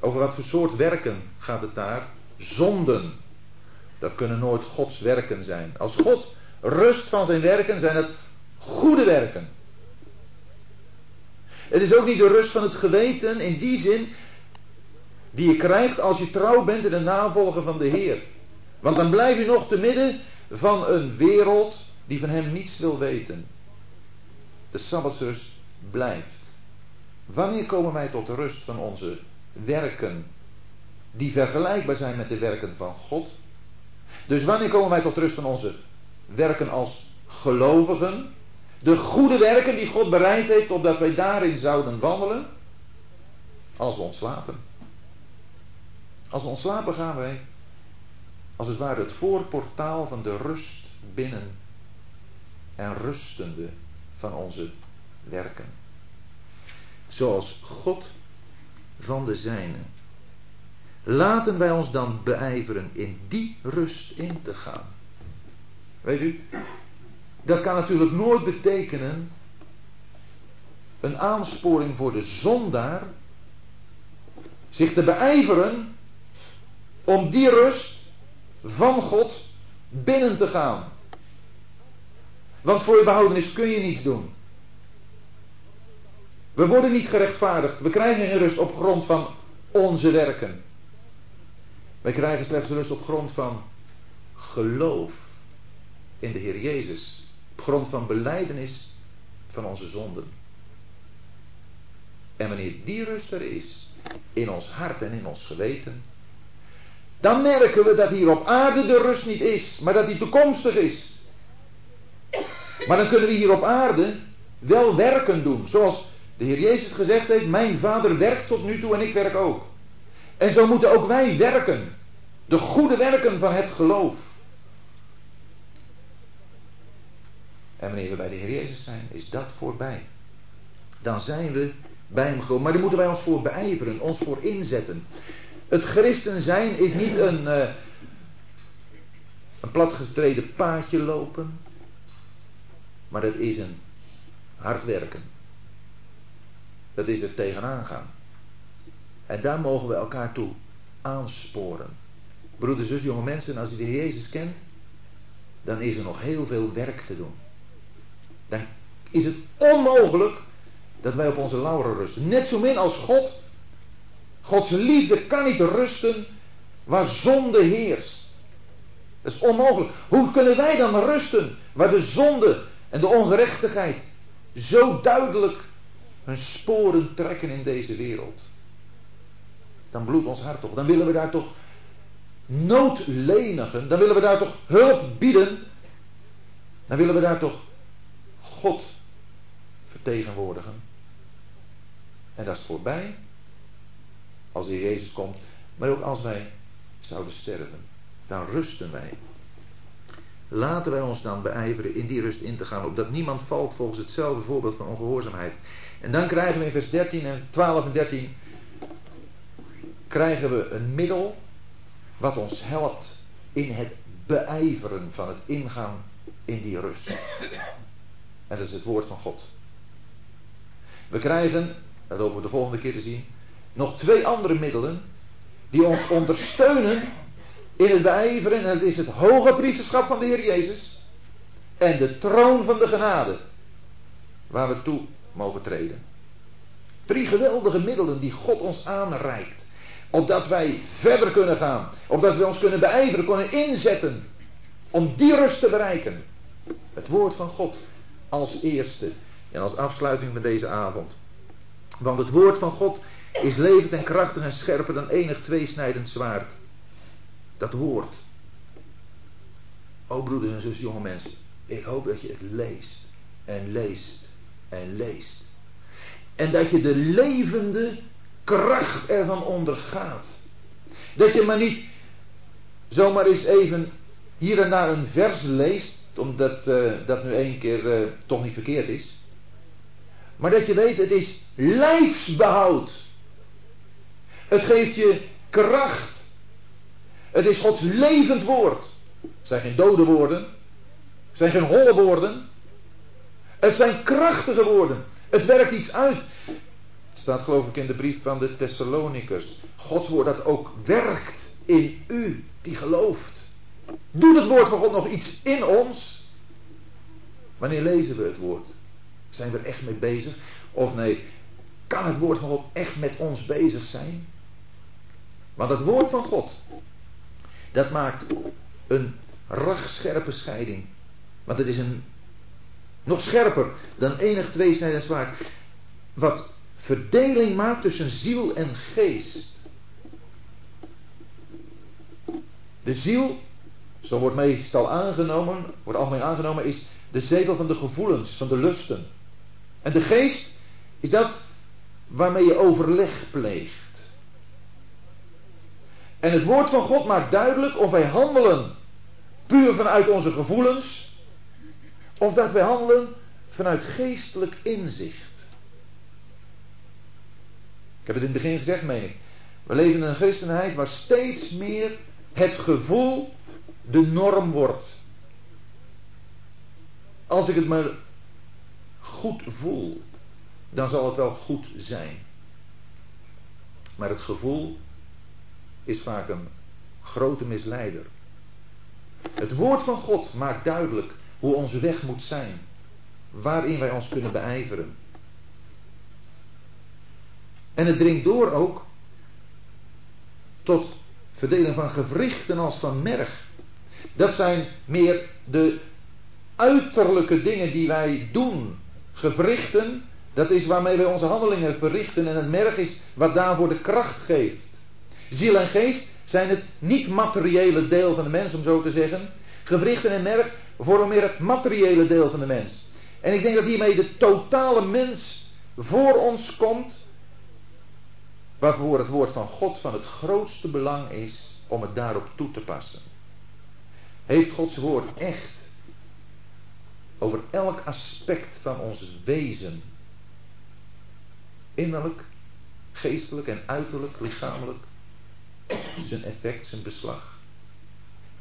Over wat voor soort werken gaat het daar? Zonden. Dat kunnen nooit Gods werken zijn. Als God rust van zijn werken, zijn het goede werken. Het is ook niet de rust van het geweten in die zin die je krijgt als je trouw bent in het navolgen van de Heer. Want dan blijf je nog te midden van een wereld die van hem niets wil weten. De Sabbatsrust blijft. Wanneer komen wij tot de rust van onze werken die vergelijkbaar zijn met de werken van God? Dus wanneer komen wij tot rust van onze werken als gelovigen? De goede werken die God bereid heeft opdat wij daarin zouden wandelen? Als we ontslapen. Als we ontslapen gaan wij, als het ware, het voorportaal van de rust binnen. En rusten we van onze werken. Zoals God van de zijne. Laten wij ons dan beijveren in die rust in te gaan. Weet u, dat kan natuurlijk nooit betekenen een aansporing voor de zondaar zich te beijveren om die rust van God binnen te gaan. Want voor je behoudenis kun je niets doen. We worden niet gerechtvaardigd. We krijgen geen rust op grond van onze werken. Wij krijgen slechts rust op grond van geloof in de Heer Jezus. Op grond van beleidenis van onze zonden. En wanneer die rust er is, in ons hart en in ons geweten, dan merken we dat hier op aarde de rust niet is, maar dat die toekomstig is. Maar dan kunnen we hier op aarde wel werken doen. Zoals de Heer Jezus gezegd heeft, mijn vader werkt tot nu toe en ik werk ook. En zo moeten ook wij werken. De goede werken van het geloof. En wanneer we bij de Heer Jezus zijn, is dat voorbij. Dan zijn we bij hem gekomen. Maar daar moeten wij ons voor beijveren, ons voor inzetten. Het christen zijn is niet een, uh, een platgetreden paadje lopen. Maar het is een hard werken. Dat is er tegenaan gaan. En daar mogen we elkaar toe aansporen. Broeders, zus, jonge mensen, als je de Heer Jezus kent, dan is er nog heel veel werk te doen. Dan is het onmogelijk dat wij op onze lauren rusten. Net zo min als God. Gods liefde kan niet rusten waar zonde heerst. Dat is onmogelijk. Hoe kunnen wij dan rusten waar de zonde en de ongerechtigheid zo duidelijk hun sporen trekken in deze wereld? Dan bloedt ons hart toch. Dan willen we daar toch nood lenigen. Dan willen we daar toch hulp bieden. Dan willen we daar toch God vertegenwoordigen. En dat is voorbij als de Jezus komt. Maar ook als wij zouden sterven. Dan rusten wij. Laten wij ons dan beijveren in die rust in te gaan. Opdat niemand valt volgens hetzelfde voorbeeld van ongehoorzaamheid. En dan krijgen we in vers 13 en 12 en 13. Krijgen we een middel wat ons helpt in het beijveren van het ingaan in die rust. En dat is het woord van God. We krijgen, dat hopen we de volgende keer te zien, nog twee andere middelen die ons ondersteunen in het beijveren. En dat is het hoge priesterschap van de Heer Jezus en de troon van de genade waar we toe mogen treden. Drie geweldige middelen die God ons aanreikt. Opdat wij verder kunnen gaan. Opdat we ons kunnen beijveren, kunnen inzetten. Om die rust te bereiken. Het woord van God als eerste. En als afsluiting van deze avond. Want het woord van God is levend en krachtig en scherper dan enig tweesnijdend zwaard. Dat woord. O broeders en zus, jonge mensen. Ik hoop dat je het leest. En leest. En leest. En dat je de levende kracht ervan ondergaat. Dat je maar niet zomaar eens even hier en daar een vers leest, omdat uh, dat nu één keer uh, toch niet verkeerd is. Maar dat je weet, het is lijfsbehoud. Het geeft je kracht. Het is Gods levend woord. Het zijn geen dode woorden. Het zijn geen holle woorden. Het zijn krachtige woorden. Het werkt iets uit. Het staat geloof ik in de brief van de Thessalonikers. Gods woord dat ook werkt in u die gelooft. Doet het woord van God nog iets in ons? Wanneer lezen we het woord? Zijn we er echt mee bezig? Of nee, kan het woord van God echt met ons bezig zijn? Want het woord van God, dat maakt een rachscherpe scheiding. Want het is een nog scherper dan enig tweesnijdend zwaard. Wat verdeling maakt tussen ziel en geest. De ziel, zo wordt meestal aangenomen, wordt algemeen aangenomen, is de zetel van de gevoelens, van de lusten. En de geest is dat waarmee je overleg pleegt. En het woord van God maakt duidelijk of wij handelen puur vanuit onze gevoelens, of dat wij handelen vanuit geestelijk inzicht. Ik heb het in het begin gezegd, meen ik. We leven in een christenheid waar steeds meer het gevoel de norm wordt. Als ik het maar goed voel, dan zal het wel goed zijn. Maar het gevoel is vaak een grote misleider. Het woord van God maakt duidelijk hoe onze weg moet zijn, waarin wij ons kunnen beijveren. En het dringt door ook tot verdelen van gewrichten als van merg. Dat zijn meer de uiterlijke dingen die wij doen. Gewrichten, dat is waarmee wij onze handelingen verrichten en het merg is wat daarvoor de kracht geeft. Ziel en geest zijn het niet-materiële deel van de mens, om zo te zeggen. Gewrichten en merg vormen meer het materiële deel van de mens. En ik denk dat hiermee de totale mens voor ons komt, waarvoor het woord van God van het grootste belang is om het daarop toe te passen. Heeft Gods woord echt over elk aspect van ons wezen, innerlijk, geestelijk en uiterlijk, lichamelijk, zijn effect, zijn beslag?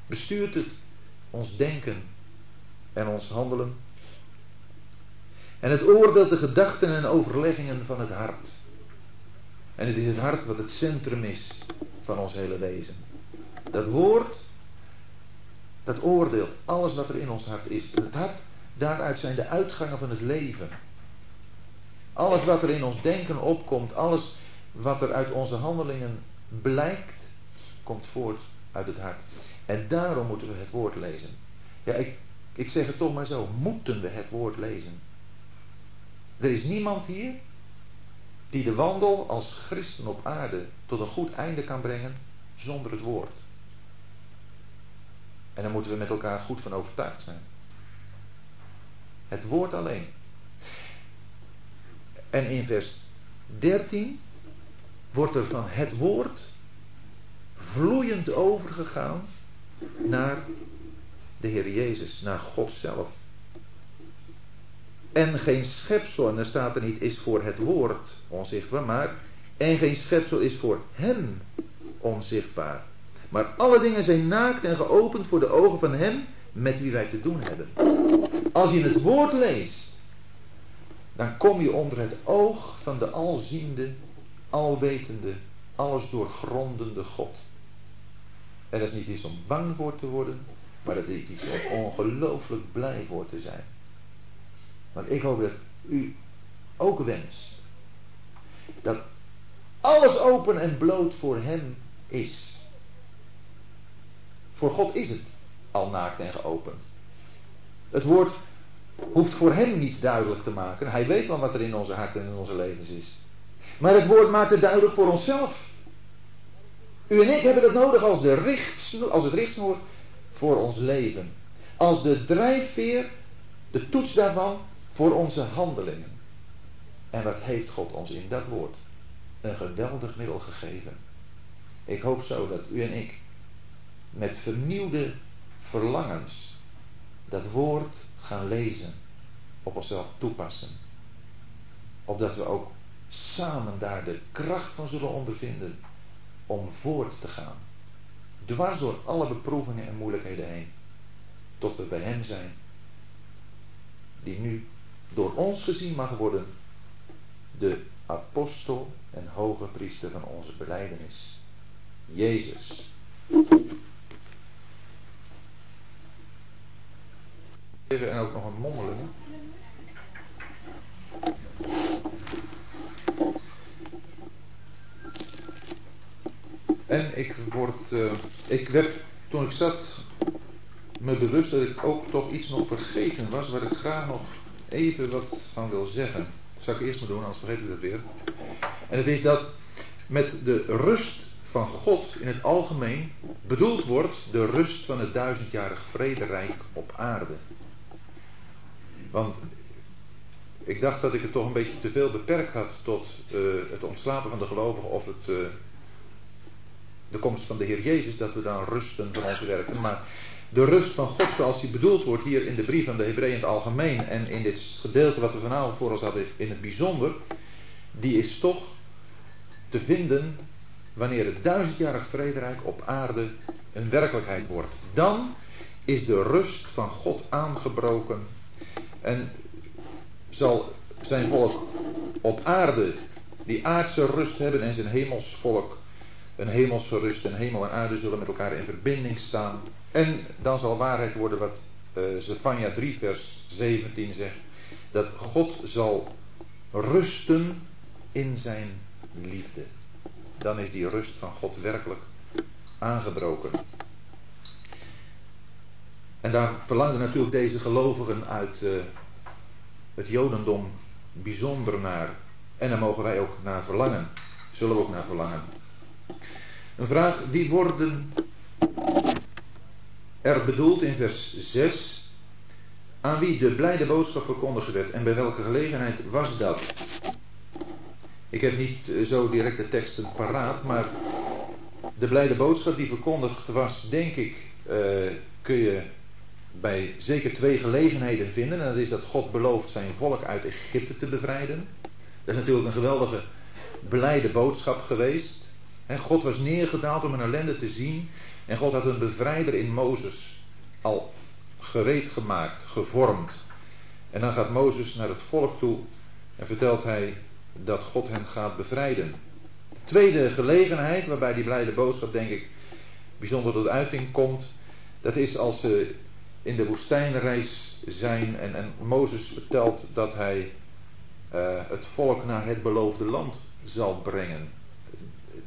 Bestuurt het ons denken en ons handelen? En het oordeelt de gedachten en overleggingen van het hart. En het is het hart wat het centrum is van ons hele wezen. Dat woord, dat oordeelt alles wat er in ons hart is. Het hart, daaruit zijn de uitgangen van het leven. Alles wat er in ons denken opkomt, alles wat er uit onze handelingen blijkt, komt voort uit het hart. En daarom moeten we het woord lezen. Ja, ik, ik zeg het toch maar zo. Moeten we het woord lezen? Er is niemand hier die de wandel als christen op aarde tot een goed einde kan brengen zonder het woord. En daar moeten we met elkaar goed van overtuigd zijn. Het woord alleen. En in vers 13 wordt er van het woord vloeiend overgegaan naar de Heer Jezus, naar God zelf. En geen schepsel, en daar staat er niet, is voor het woord onzichtbaar, maar en geen schepsel is voor hem onzichtbaar. Maar alle dingen zijn naakt en geopend voor de ogen van hem met wie wij te doen hebben. Als je het woord leest, dan kom je onder het oog van de alziende, alwetende, alles doorgrondende God. Dat is niet iets om bang voor te worden, maar dat is iets om ongelooflijk blij voor te zijn. Want ik hoop dat u ook wenst dat alles open en bloot voor hem is. Voor God is het al naakt en geopend. Het woord hoeft voor hem niets duidelijk te maken. Hij weet wel wat er in onze harten en in onze levens is. Maar het woord maakt het duidelijk voor onszelf. U en ik hebben dat nodig als, de richtsnoer, als het richtsnoer voor ons leven. Als de drijfveer, de toets daarvan voor onze handelingen. En wat heeft God ons in dat woord? Een geweldig middel gegeven. Ik hoop zo dat u en ik met vernieuwde verlangens dat woord gaan lezen, op onszelf toepassen. Opdat we ook samen daar de kracht van zullen ondervinden om voort te gaan. Dwars door alle beproevingen en moeilijkheden heen. Tot we bij Hem zijn. Die nu door ons gezien mag worden. De apostel en hoge priester van onze beleidenis. Jezus. En ook nog een mondeling. En ik word, uh, ik werd toen ik zat me bewust dat ik ook toch iets nog vergeten was waar ik graag nog even wat van wil zeggen. Dat zal ik eerst maar doen, anders vergeet ik dat weer. En het is dat met de rust van God in het algemeen bedoeld wordt de rust van het duizendjarig vrederijk op aarde. Want ik dacht dat ik het toch een beetje te veel beperkt had tot uh, het ontslapen van de gelovigen of het uh, de komst van de Heer Jezus, dat we dan rusten van onze werken. Maar de rust van God zoals die bedoeld wordt hier in de brief van de Hebreeën in het algemeen en in dit gedeelte wat we vanavond voor ons hadden in het bijzonder, die is toch te vinden wanneer het duizendjarig vrederijk op aarde een werkelijkheid wordt. Dan is de rust van God aangebroken en zal zijn volk op aarde die aardse rust hebben en zijn hemels volk een hemelse rust en hemel en aarde zullen met elkaar in verbinding staan. En dan zal waarheid worden wat uh, Zephania 3 vers 17 zegt. Dat God zal rusten in zijn liefde. Dan is die rust van God werkelijk aangebroken. En daar verlangden natuurlijk deze gelovigen uit uh, het Jodendom bijzonder naar. En daar mogen wij ook naar verlangen. Zullen we ook naar verlangen. Een vraag, wie worden er bedoeld in vers 6 aan wie de blijde boodschap verkondigd werd en bij welke gelegenheid was dat? Ik heb niet eh, zo direct de teksten paraat, maar de blijde boodschap die verkondigd was, denk ik, uh, kun je bij zeker twee gelegenheden vinden. En dat is dat God belooft zijn volk uit Egypte te bevrijden. Dat is natuurlijk een geweldige blijde boodschap geweest. God was neergedaald om een ellende te zien. En God had een bevrijder in Mozes al gereed gemaakt, gevormd. En dan gaat Mozes naar het volk toe en vertelt hij dat God hen gaat bevrijden. De tweede gelegenheid waarbij die blijde boodschap, denk ik, bijzonder tot uiting komt, dat is als ze in de woestijnreis zijn en, en Mozes vertelt dat hij uh, het volk naar het beloofde land zal brengen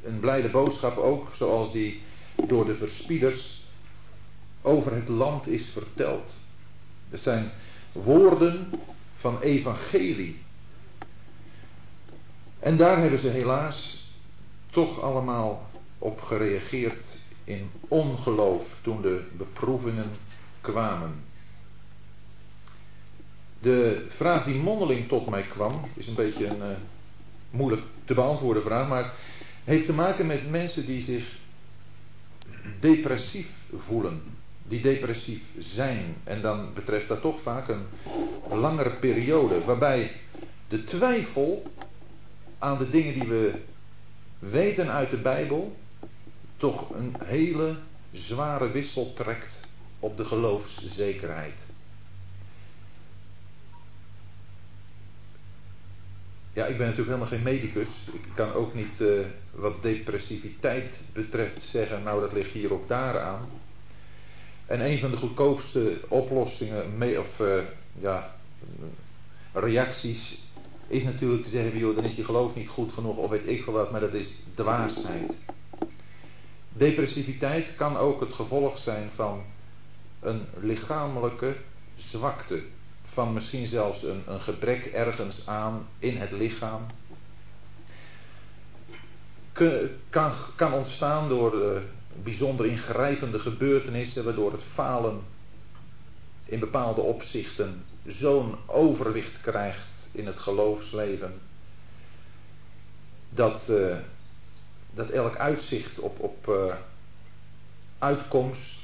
een blijde boodschap ook, zoals die door de verspieders over het land is verteld. Het zijn woorden van evangelie. En daar hebben ze helaas toch allemaal op gereageerd in ongeloof toen de beproevingen kwamen. De vraag die mondeling tot mij kwam, is een beetje een uh, moeilijk te beantwoorden vraag, maar heeft te maken met mensen die zich depressief voelen, die depressief zijn. En dan betreft dat toch vaak een langere periode, waarbij de twijfel aan de dingen die we weten uit de Bijbel toch een hele zware wissel trekt op de geloofszekerheid. Ja, ik ben natuurlijk helemaal geen medicus. Ik kan ook niet uh, wat depressiviteit betreft zeggen, nou dat ligt hier of daar aan. En een van de goedkoopste oplossingen, mee, of uh, ja, reacties, is natuurlijk te zeggen, joh, dan is je geloof niet goed genoeg, of weet ik veel wat, maar dat is dwaasheid. Depressiviteit kan ook het gevolg zijn van een lichamelijke zwakte van misschien zelfs een, een gebrek ergens aan in het lichaam. Kan, kan ontstaan door uh, bijzonder ingrijpende gebeurtenissen, waardoor het falen in bepaalde opzichten zo'n overwicht krijgt in het geloofsleven. Dat, uh, dat elk uitzicht op, op uh, uitkomst,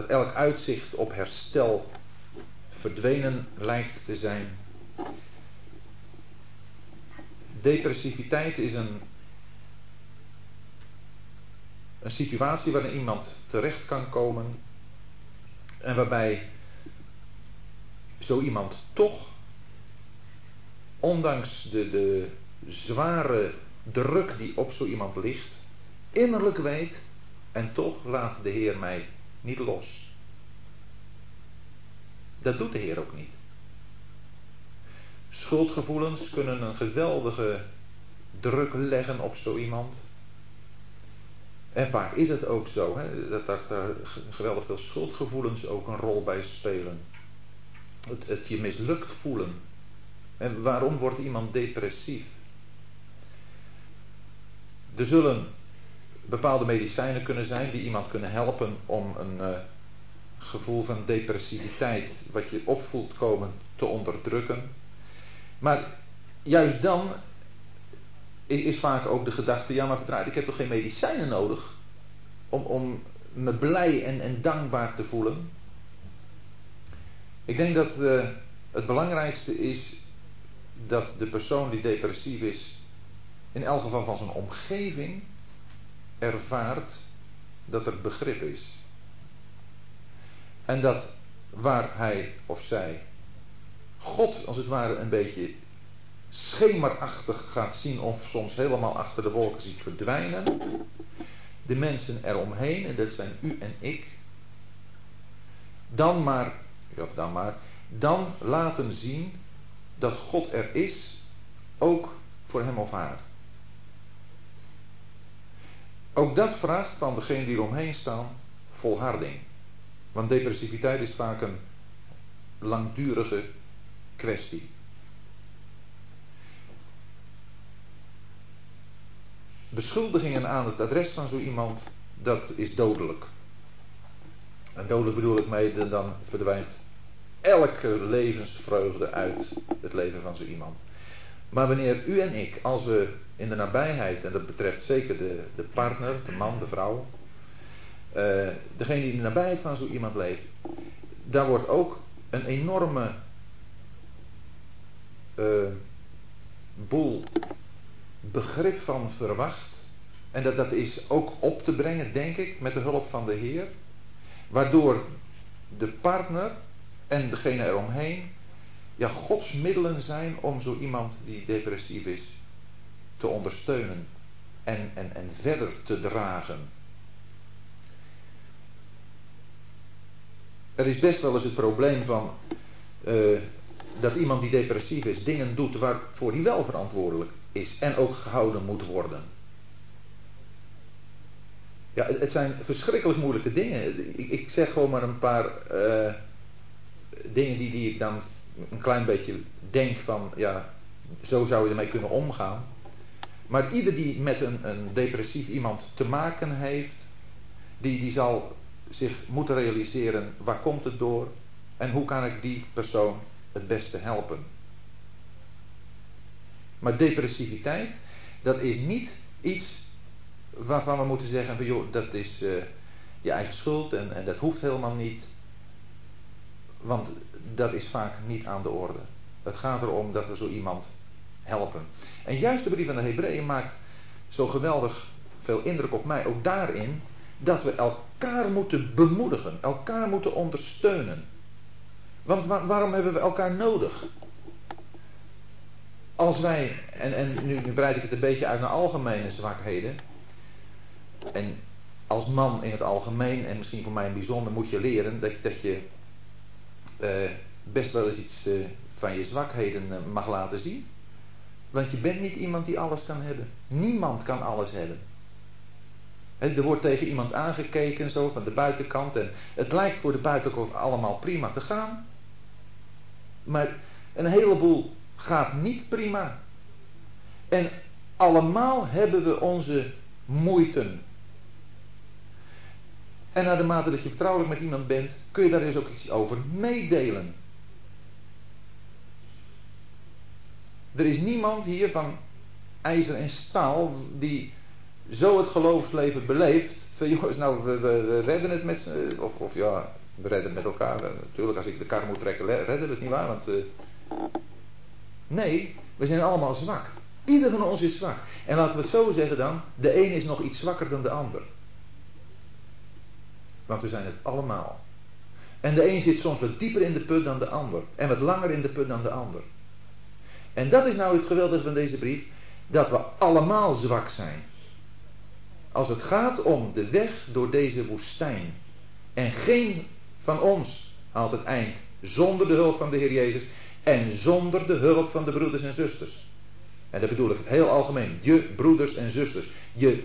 dat elk uitzicht op herstel verdwenen lijkt te zijn. Depressiviteit is een, een situatie waarin iemand terecht kan komen en waarbij zo iemand toch, ondanks de, de zware druk die op zo iemand ligt, innerlijk weet en toch laat de Heer mij niet los. Dat doet de Heer ook niet. Schuldgevoelens kunnen een geweldige druk leggen op zo iemand. En vaak is het ook zo, hè, dat daar, geweldig veel schuldgevoelens ook een rol bij spelen. Het, het je mislukt voelen. En waarom wordt iemand depressief? Er zullen bepaalde medicijnen kunnen zijn die iemand kunnen helpen om een, uh, gevoel van depressiviteit, wat je opvoelt komen, te onderdrukken. Maar juist dan is vaak ook de gedachte, ja maar verdraaid, ik heb toch geen medicijnen nodig? om, om me blij en, en dankbaar te voelen. Ik denk dat uh, het belangrijkste is dat de persoon die depressief is, in elk geval van zijn omgeving, ervaart dat er begrip is. En dat waar hij of zij God als het ware een beetje schemerachtig gaat zien of soms helemaal achter de wolken ziet verdwijnen. De mensen eromheen, en dat zijn u en ik. Dan maar, of dan maar, dan laten zien dat God er is, ook voor hem of haar. Ook dat vraagt van degene die eromheen staan volharding. Want depressiviteit is vaak een langdurige kwestie. Beschuldigingen aan het adres van zo iemand, dat is dodelijk. En dodelijk bedoel ik mee, dan verdwijnt elke levensvreugde uit het leven van zo iemand. Maar wanneer u en ik, als we in de nabijheid, en dat betreft zeker de, de partner, de man, de vrouw, uh, degene die in de nabijheid van zo iemand leeft, daar wordt ook een enorme uh, boel begrip van verwacht. En dat, dat is ook op te brengen, denk ik, met de hulp van de Heer. Waardoor de partner en degene eromheen ja, Gods middelen zijn om zo iemand die depressief is te ondersteunen en, en, en verder te dragen. Er is best wel eens het probleem van uh, dat iemand die depressief is dingen doet waarvoor hij wel verantwoordelijk is en ook gehouden moet worden. Ja, het zijn verschrikkelijk moeilijke dingen. Ik, zeg gewoon maar een paar uh, dingen die, die ik dan een klein beetje denk van, ja, zo zou je ermee kunnen omgaan. Maar ieder die met een, een depressief iemand te maken heeft, die, die zal zich moeten realiseren, waar komt het door en hoe kan ik die persoon het beste helpen. Maar depressiviteit, dat is niet iets waarvan we moeten zeggen van joh, dat is uh, je eigen schuld en, en dat hoeft helemaal niet. Want dat is vaak niet aan de orde. Het gaat erom dat we zo iemand helpen. En juist de brief aan de Hebreeën maakt zo geweldig veel indruk op mij, ook daarin, dat we elkaar moeten bemoedigen, elkaar moeten ondersteunen. Want waarom hebben we elkaar nodig? Als wij, en, en nu, breid ik het een beetje uit naar algemene zwakheden. En als man in het algemeen, en misschien voor mij in bijzonder, moet je leren dat, dat je best wel eens iets uh, van je zwakheden uh, mag laten zien. Want je bent niet iemand die alles kan hebben. Niemand kan alles hebben. He, er wordt tegen iemand aangekeken, zo van de buitenkant. En het lijkt voor de buitenkant allemaal prima te gaan. Maar een heleboel gaat niet prima. En allemaal hebben we onze moeiten. En naar de mate dat je vertrouwelijk met iemand bent, kun je daar dus ook iets over meedelen. Er is niemand hier van ijzer en staal die zo het geloofsleven beleeft. Van jongens, nou, we, redden het met. Of, of ja, we redden het met elkaar. Natuurlijk, als ik de kar moet trekken, redden we het niet waar. Want, uh, nee, we zijn allemaal zwak. Ieder van ons is zwak. En laten we het zo zeggen dan: de een is nog iets zwakker dan de ander. Want we zijn het allemaal. En de een zit soms wat dieper in de put dan de ander. En wat langer in de put dan de ander. En dat is nou het geweldige van deze brief. Dat we allemaal zwak zijn. Als het gaat om de weg door deze woestijn. En geen van ons haalt het eind zonder de hulp van de Heer Jezus. En zonder de hulp van de broeders en zusters. En dat bedoel ik het heel algemeen. Je broeders en zusters. Je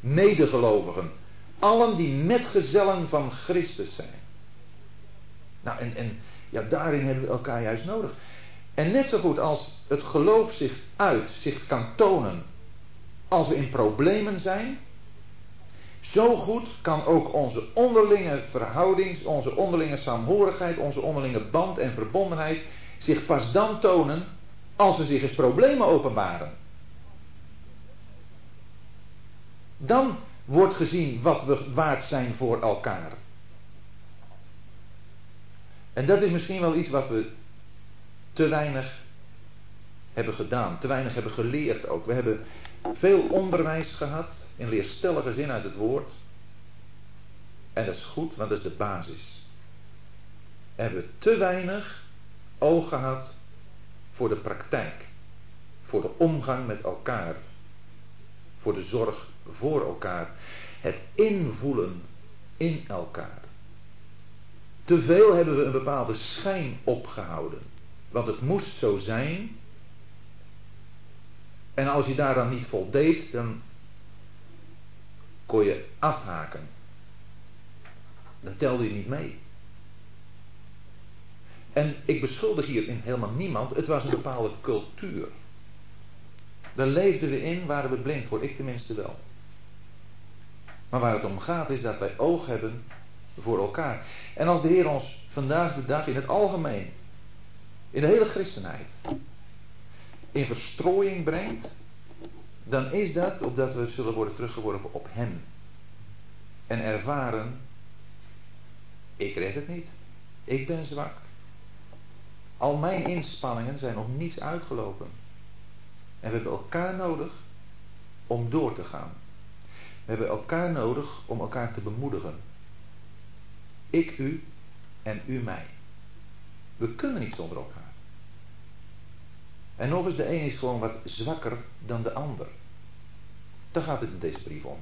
medegelovigen. Allen die metgezellen van Christus zijn. Nou, en, en ja, daarin hebben we elkaar juist nodig. En net zo goed als het geloof zich uit, zich kan tonen als we in problemen zijn, zo goed kan ook onze onderlinge verhoudings, onze onderlinge saamhorigheid, onze onderlinge band en verbondenheid zich pas dan tonen als er zich eens problemen openbaren. Dan wordt gezien wat we waard zijn voor elkaar. En dat is misschien wel iets wat we te weinig hebben gedaan, te weinig hebben geleerd ook. We hebben veel onderwijs gehad, in leerstellige zin uit het woord. En dat is goed, want dat is de basis. We hebben te weinig oog gehad voor de praktijk, voor de omgang met elkaar, voor de zorg voor elkaar, het invoelen in elkaar. Te veel hebben we een bepaalde schijn opgehouden, want het moest zo zijn. En als je daar dan niet voldeed, dan kon je afhaken. Dan telde je niet mee. En ik beschuldig hierin helemaal niemand. Het was een bepaalde cultuur. Daar leefden we in, waren we blind voor. Ik tenminste wel. Maar waar het om gaat is dat wij oog hebben voor elkaar. En als de Heer ons vandaag de dag in het algemeen, in de hele christenheid, in verstrooiing brengt, dan is dat opdat we zullen worden teruggeworpen op Hem. En ervaren, ik red het niet. Ik ben zwak. Al mijn inspanningen zijn nog niets uitgelopen. En we hebben elkaar nodig om door te gaan. We hebben elkaar nodig om elkaar te bemoedigen. Ik u en u mij. We kunnen niet zonder elkaar. En nog eens, de een is gewoon wat zwakker dan de ander. Daar gaat het in deze brief om.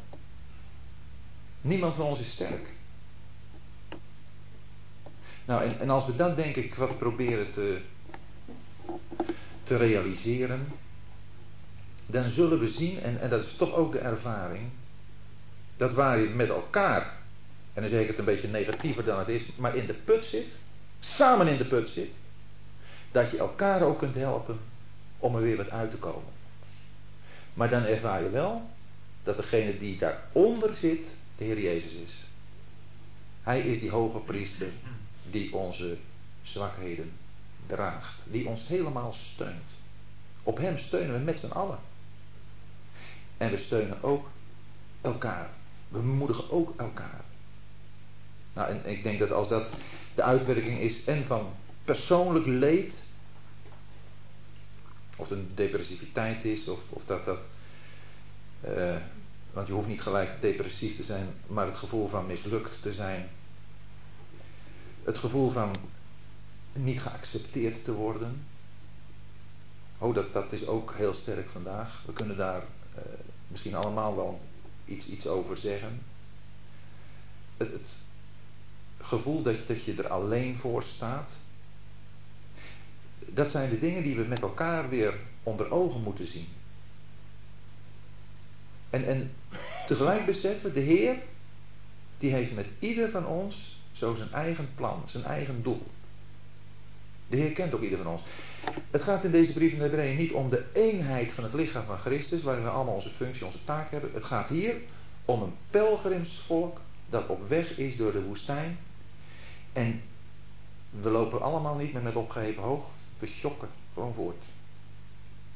Niemand van ons is sterk. Nou, en, en als we dat denk ik wat proberen te, te realiseren, dan zullen we zien, en, en dat is toch ook de ervaring, dat waar je met elkaar, en dan zeg ik het een beetje negatiever dan het is, maar in de put zit, samen in de put zit, dat je elkaar ook kunt helpen om er weer wat uit te komen. Maar dan ervaar je wel dat degene die daaronder zit, de Heer Jezus is. Hij is die hoge priester die onze zwakheden draagt, die ons helemaal steunt. Op Hem steunen we met z'n allen. En we steunen ook elkaar. We bemoedigen ook elkaar. Nou, en ik denk dat als dat de uitwerking is en van persoonlijk leed, of het een depressiviteit is, of, of dat dat. Uh, want je hoeft niet gelijk depressief te zijn, maar het gevoel van mislukt te zijn. Het gevoel van niet geaccepteerd te worden. Oh, dat, dat is ook heel sterk vandaag. We kunnen daar uh, misschien allemaal wel iets, iets over zeggen. Het, het gevoel dat, dat je er alleen voor staat. Dat zijn de dingen die we met elkaar weer onder ogen moeten zien. En, en tegelijk beseffen, de Heer, die heeft met ieder van ons zo zijn eigen plan, zijn eigen doel. De Heer kent ook ieder van ons. Het gaat in deze brief van de niet om de eenheid van het lichaam van Christus, waarin we allemaal onze functie, onze taak hebben. Het gaat hier om een pelgrimsvolk dat op weg is door de woestijn. En we lopen allemaal niet meer met opgeheven hoofd. We shocken gewoon voort.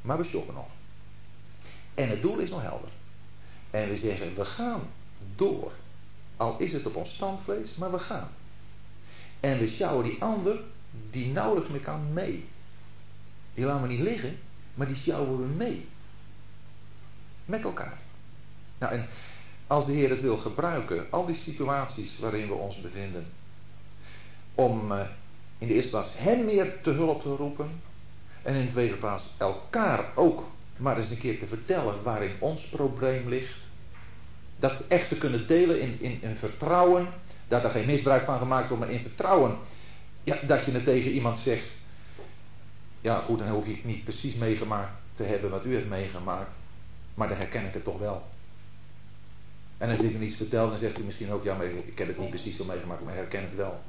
Maar we shocken nog. En het doel is nog helder. En we zeggen, we gaan door. Al is het op ons standvlees, maar we gaan. En we sjouwen die ander, die nauwelijks meer kan, mee. Die laten we niet liggen, maar die sjouwen we mee. Met elkaar. Nou, en als de Heer het wil gebruiken, al die situaties waarin we ons bevinden, om uh, in de eerste plaats Hem meer te hulp te roepen, en in de tweede plaats elkaar ook maar eens een keer te vertellen waarin ons probleem ligt. Dat echt te kunnen delen in, in, in vertrouwen. Dat er geen misbruik van gemaakt wordt, maar in vertrouwen. Ja, dat je het tegen iemand zegt. Ja, goed, dan hoef je niet precies meegemaakt te hebben wat u hebt meegemaakt. Maar dan herken ik het toch wel. En als ik hem iets vertel, dan zegt u misschien ook: Ja, maar ik heb het niet precies zo meegemaakt, maar herken het wel.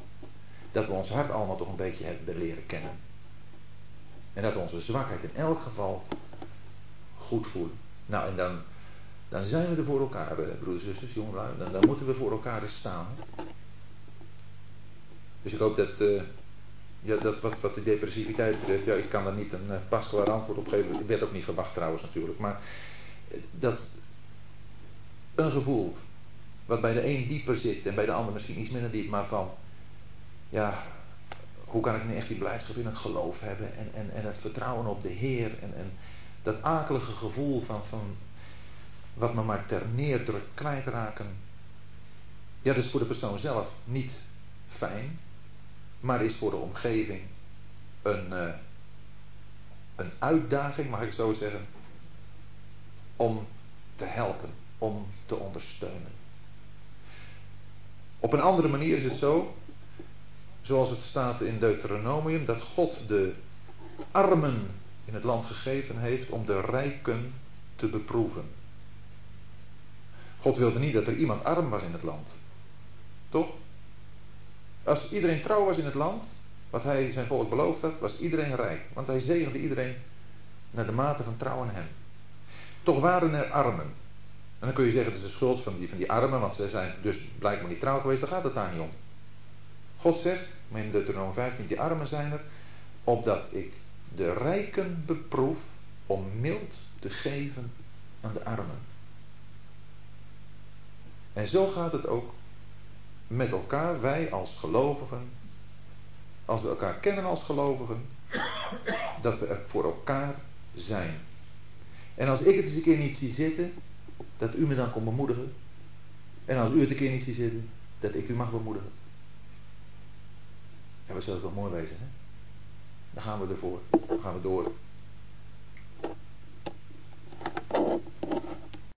Dat we ons hart allemaal toch een beetje hebben leren kennen. En dat we onze zwakheid in elk geval goed voelen. Nou, en dan, dan zijn we er voor elkaar, eh, broeders en zusters, jongelui. Dan, dan moeten we voor elkaar staan. Dus ik hoop dat, uh, ja, dat wat, wat de depressiviteit betreft, ja, ik kan daar niet een uh, pasklaar antwoord op geven. Het werd ook niet verwacht trouwens natuurlijk. Maar dat een gevoel wat bij de een dieper zit en bij de ander misschien iets minder diep, maar van, ja, hoe kan ik nu echt die blijdschap in het geloof hebben en, en, en het vertrouwen op de Heer en, en dat akelige gevoel van, van wat me maar ter neerdruk kwijtraken. Ja, dat is voor de persoon zelf niet fijn, maar is voor de omgeving een, uh, een uitdaging, mag ik zo zeggen, om te helpen, om te ondersteunen. Op een andere manier is het zo, zoals het staat in Deuteronomium, dat God de armen in het land gegeven heeft om de rijken te beproeven. God wilde niet dat er iemand arm was in het land. Toch? Als iedereen trouw was in het land, wat hij zijn volk beloofd had, was iedereen rijk. Want hij zegende iedereen naar de mate van trouw aan hem. Toch waren er armen. En dan kun je zeggen, het is de schuld van die, van die armen, want ze zijn dus blijkbaar niet trouw geweest. Daar gaat het daar niet om. God zegt, in Deuteronomium 15, die armen zijn er, opdat ik de rijken beproef om mild te geven aan de armen. En zo gaat het ook met elkaar, wij als gelovigen, als we elkaar kennen als gelovigen, dat we er voor elkaar zijn. En als ik het eens een keer niet zie zitten, dat u me dan kon bemoedigen. En als u het een keer niet ziet zitten, dat ik u mag bemoedigen. En we zullen wel mooi bezig, hè? Dan gaan we ervoor. Dan gaan we door.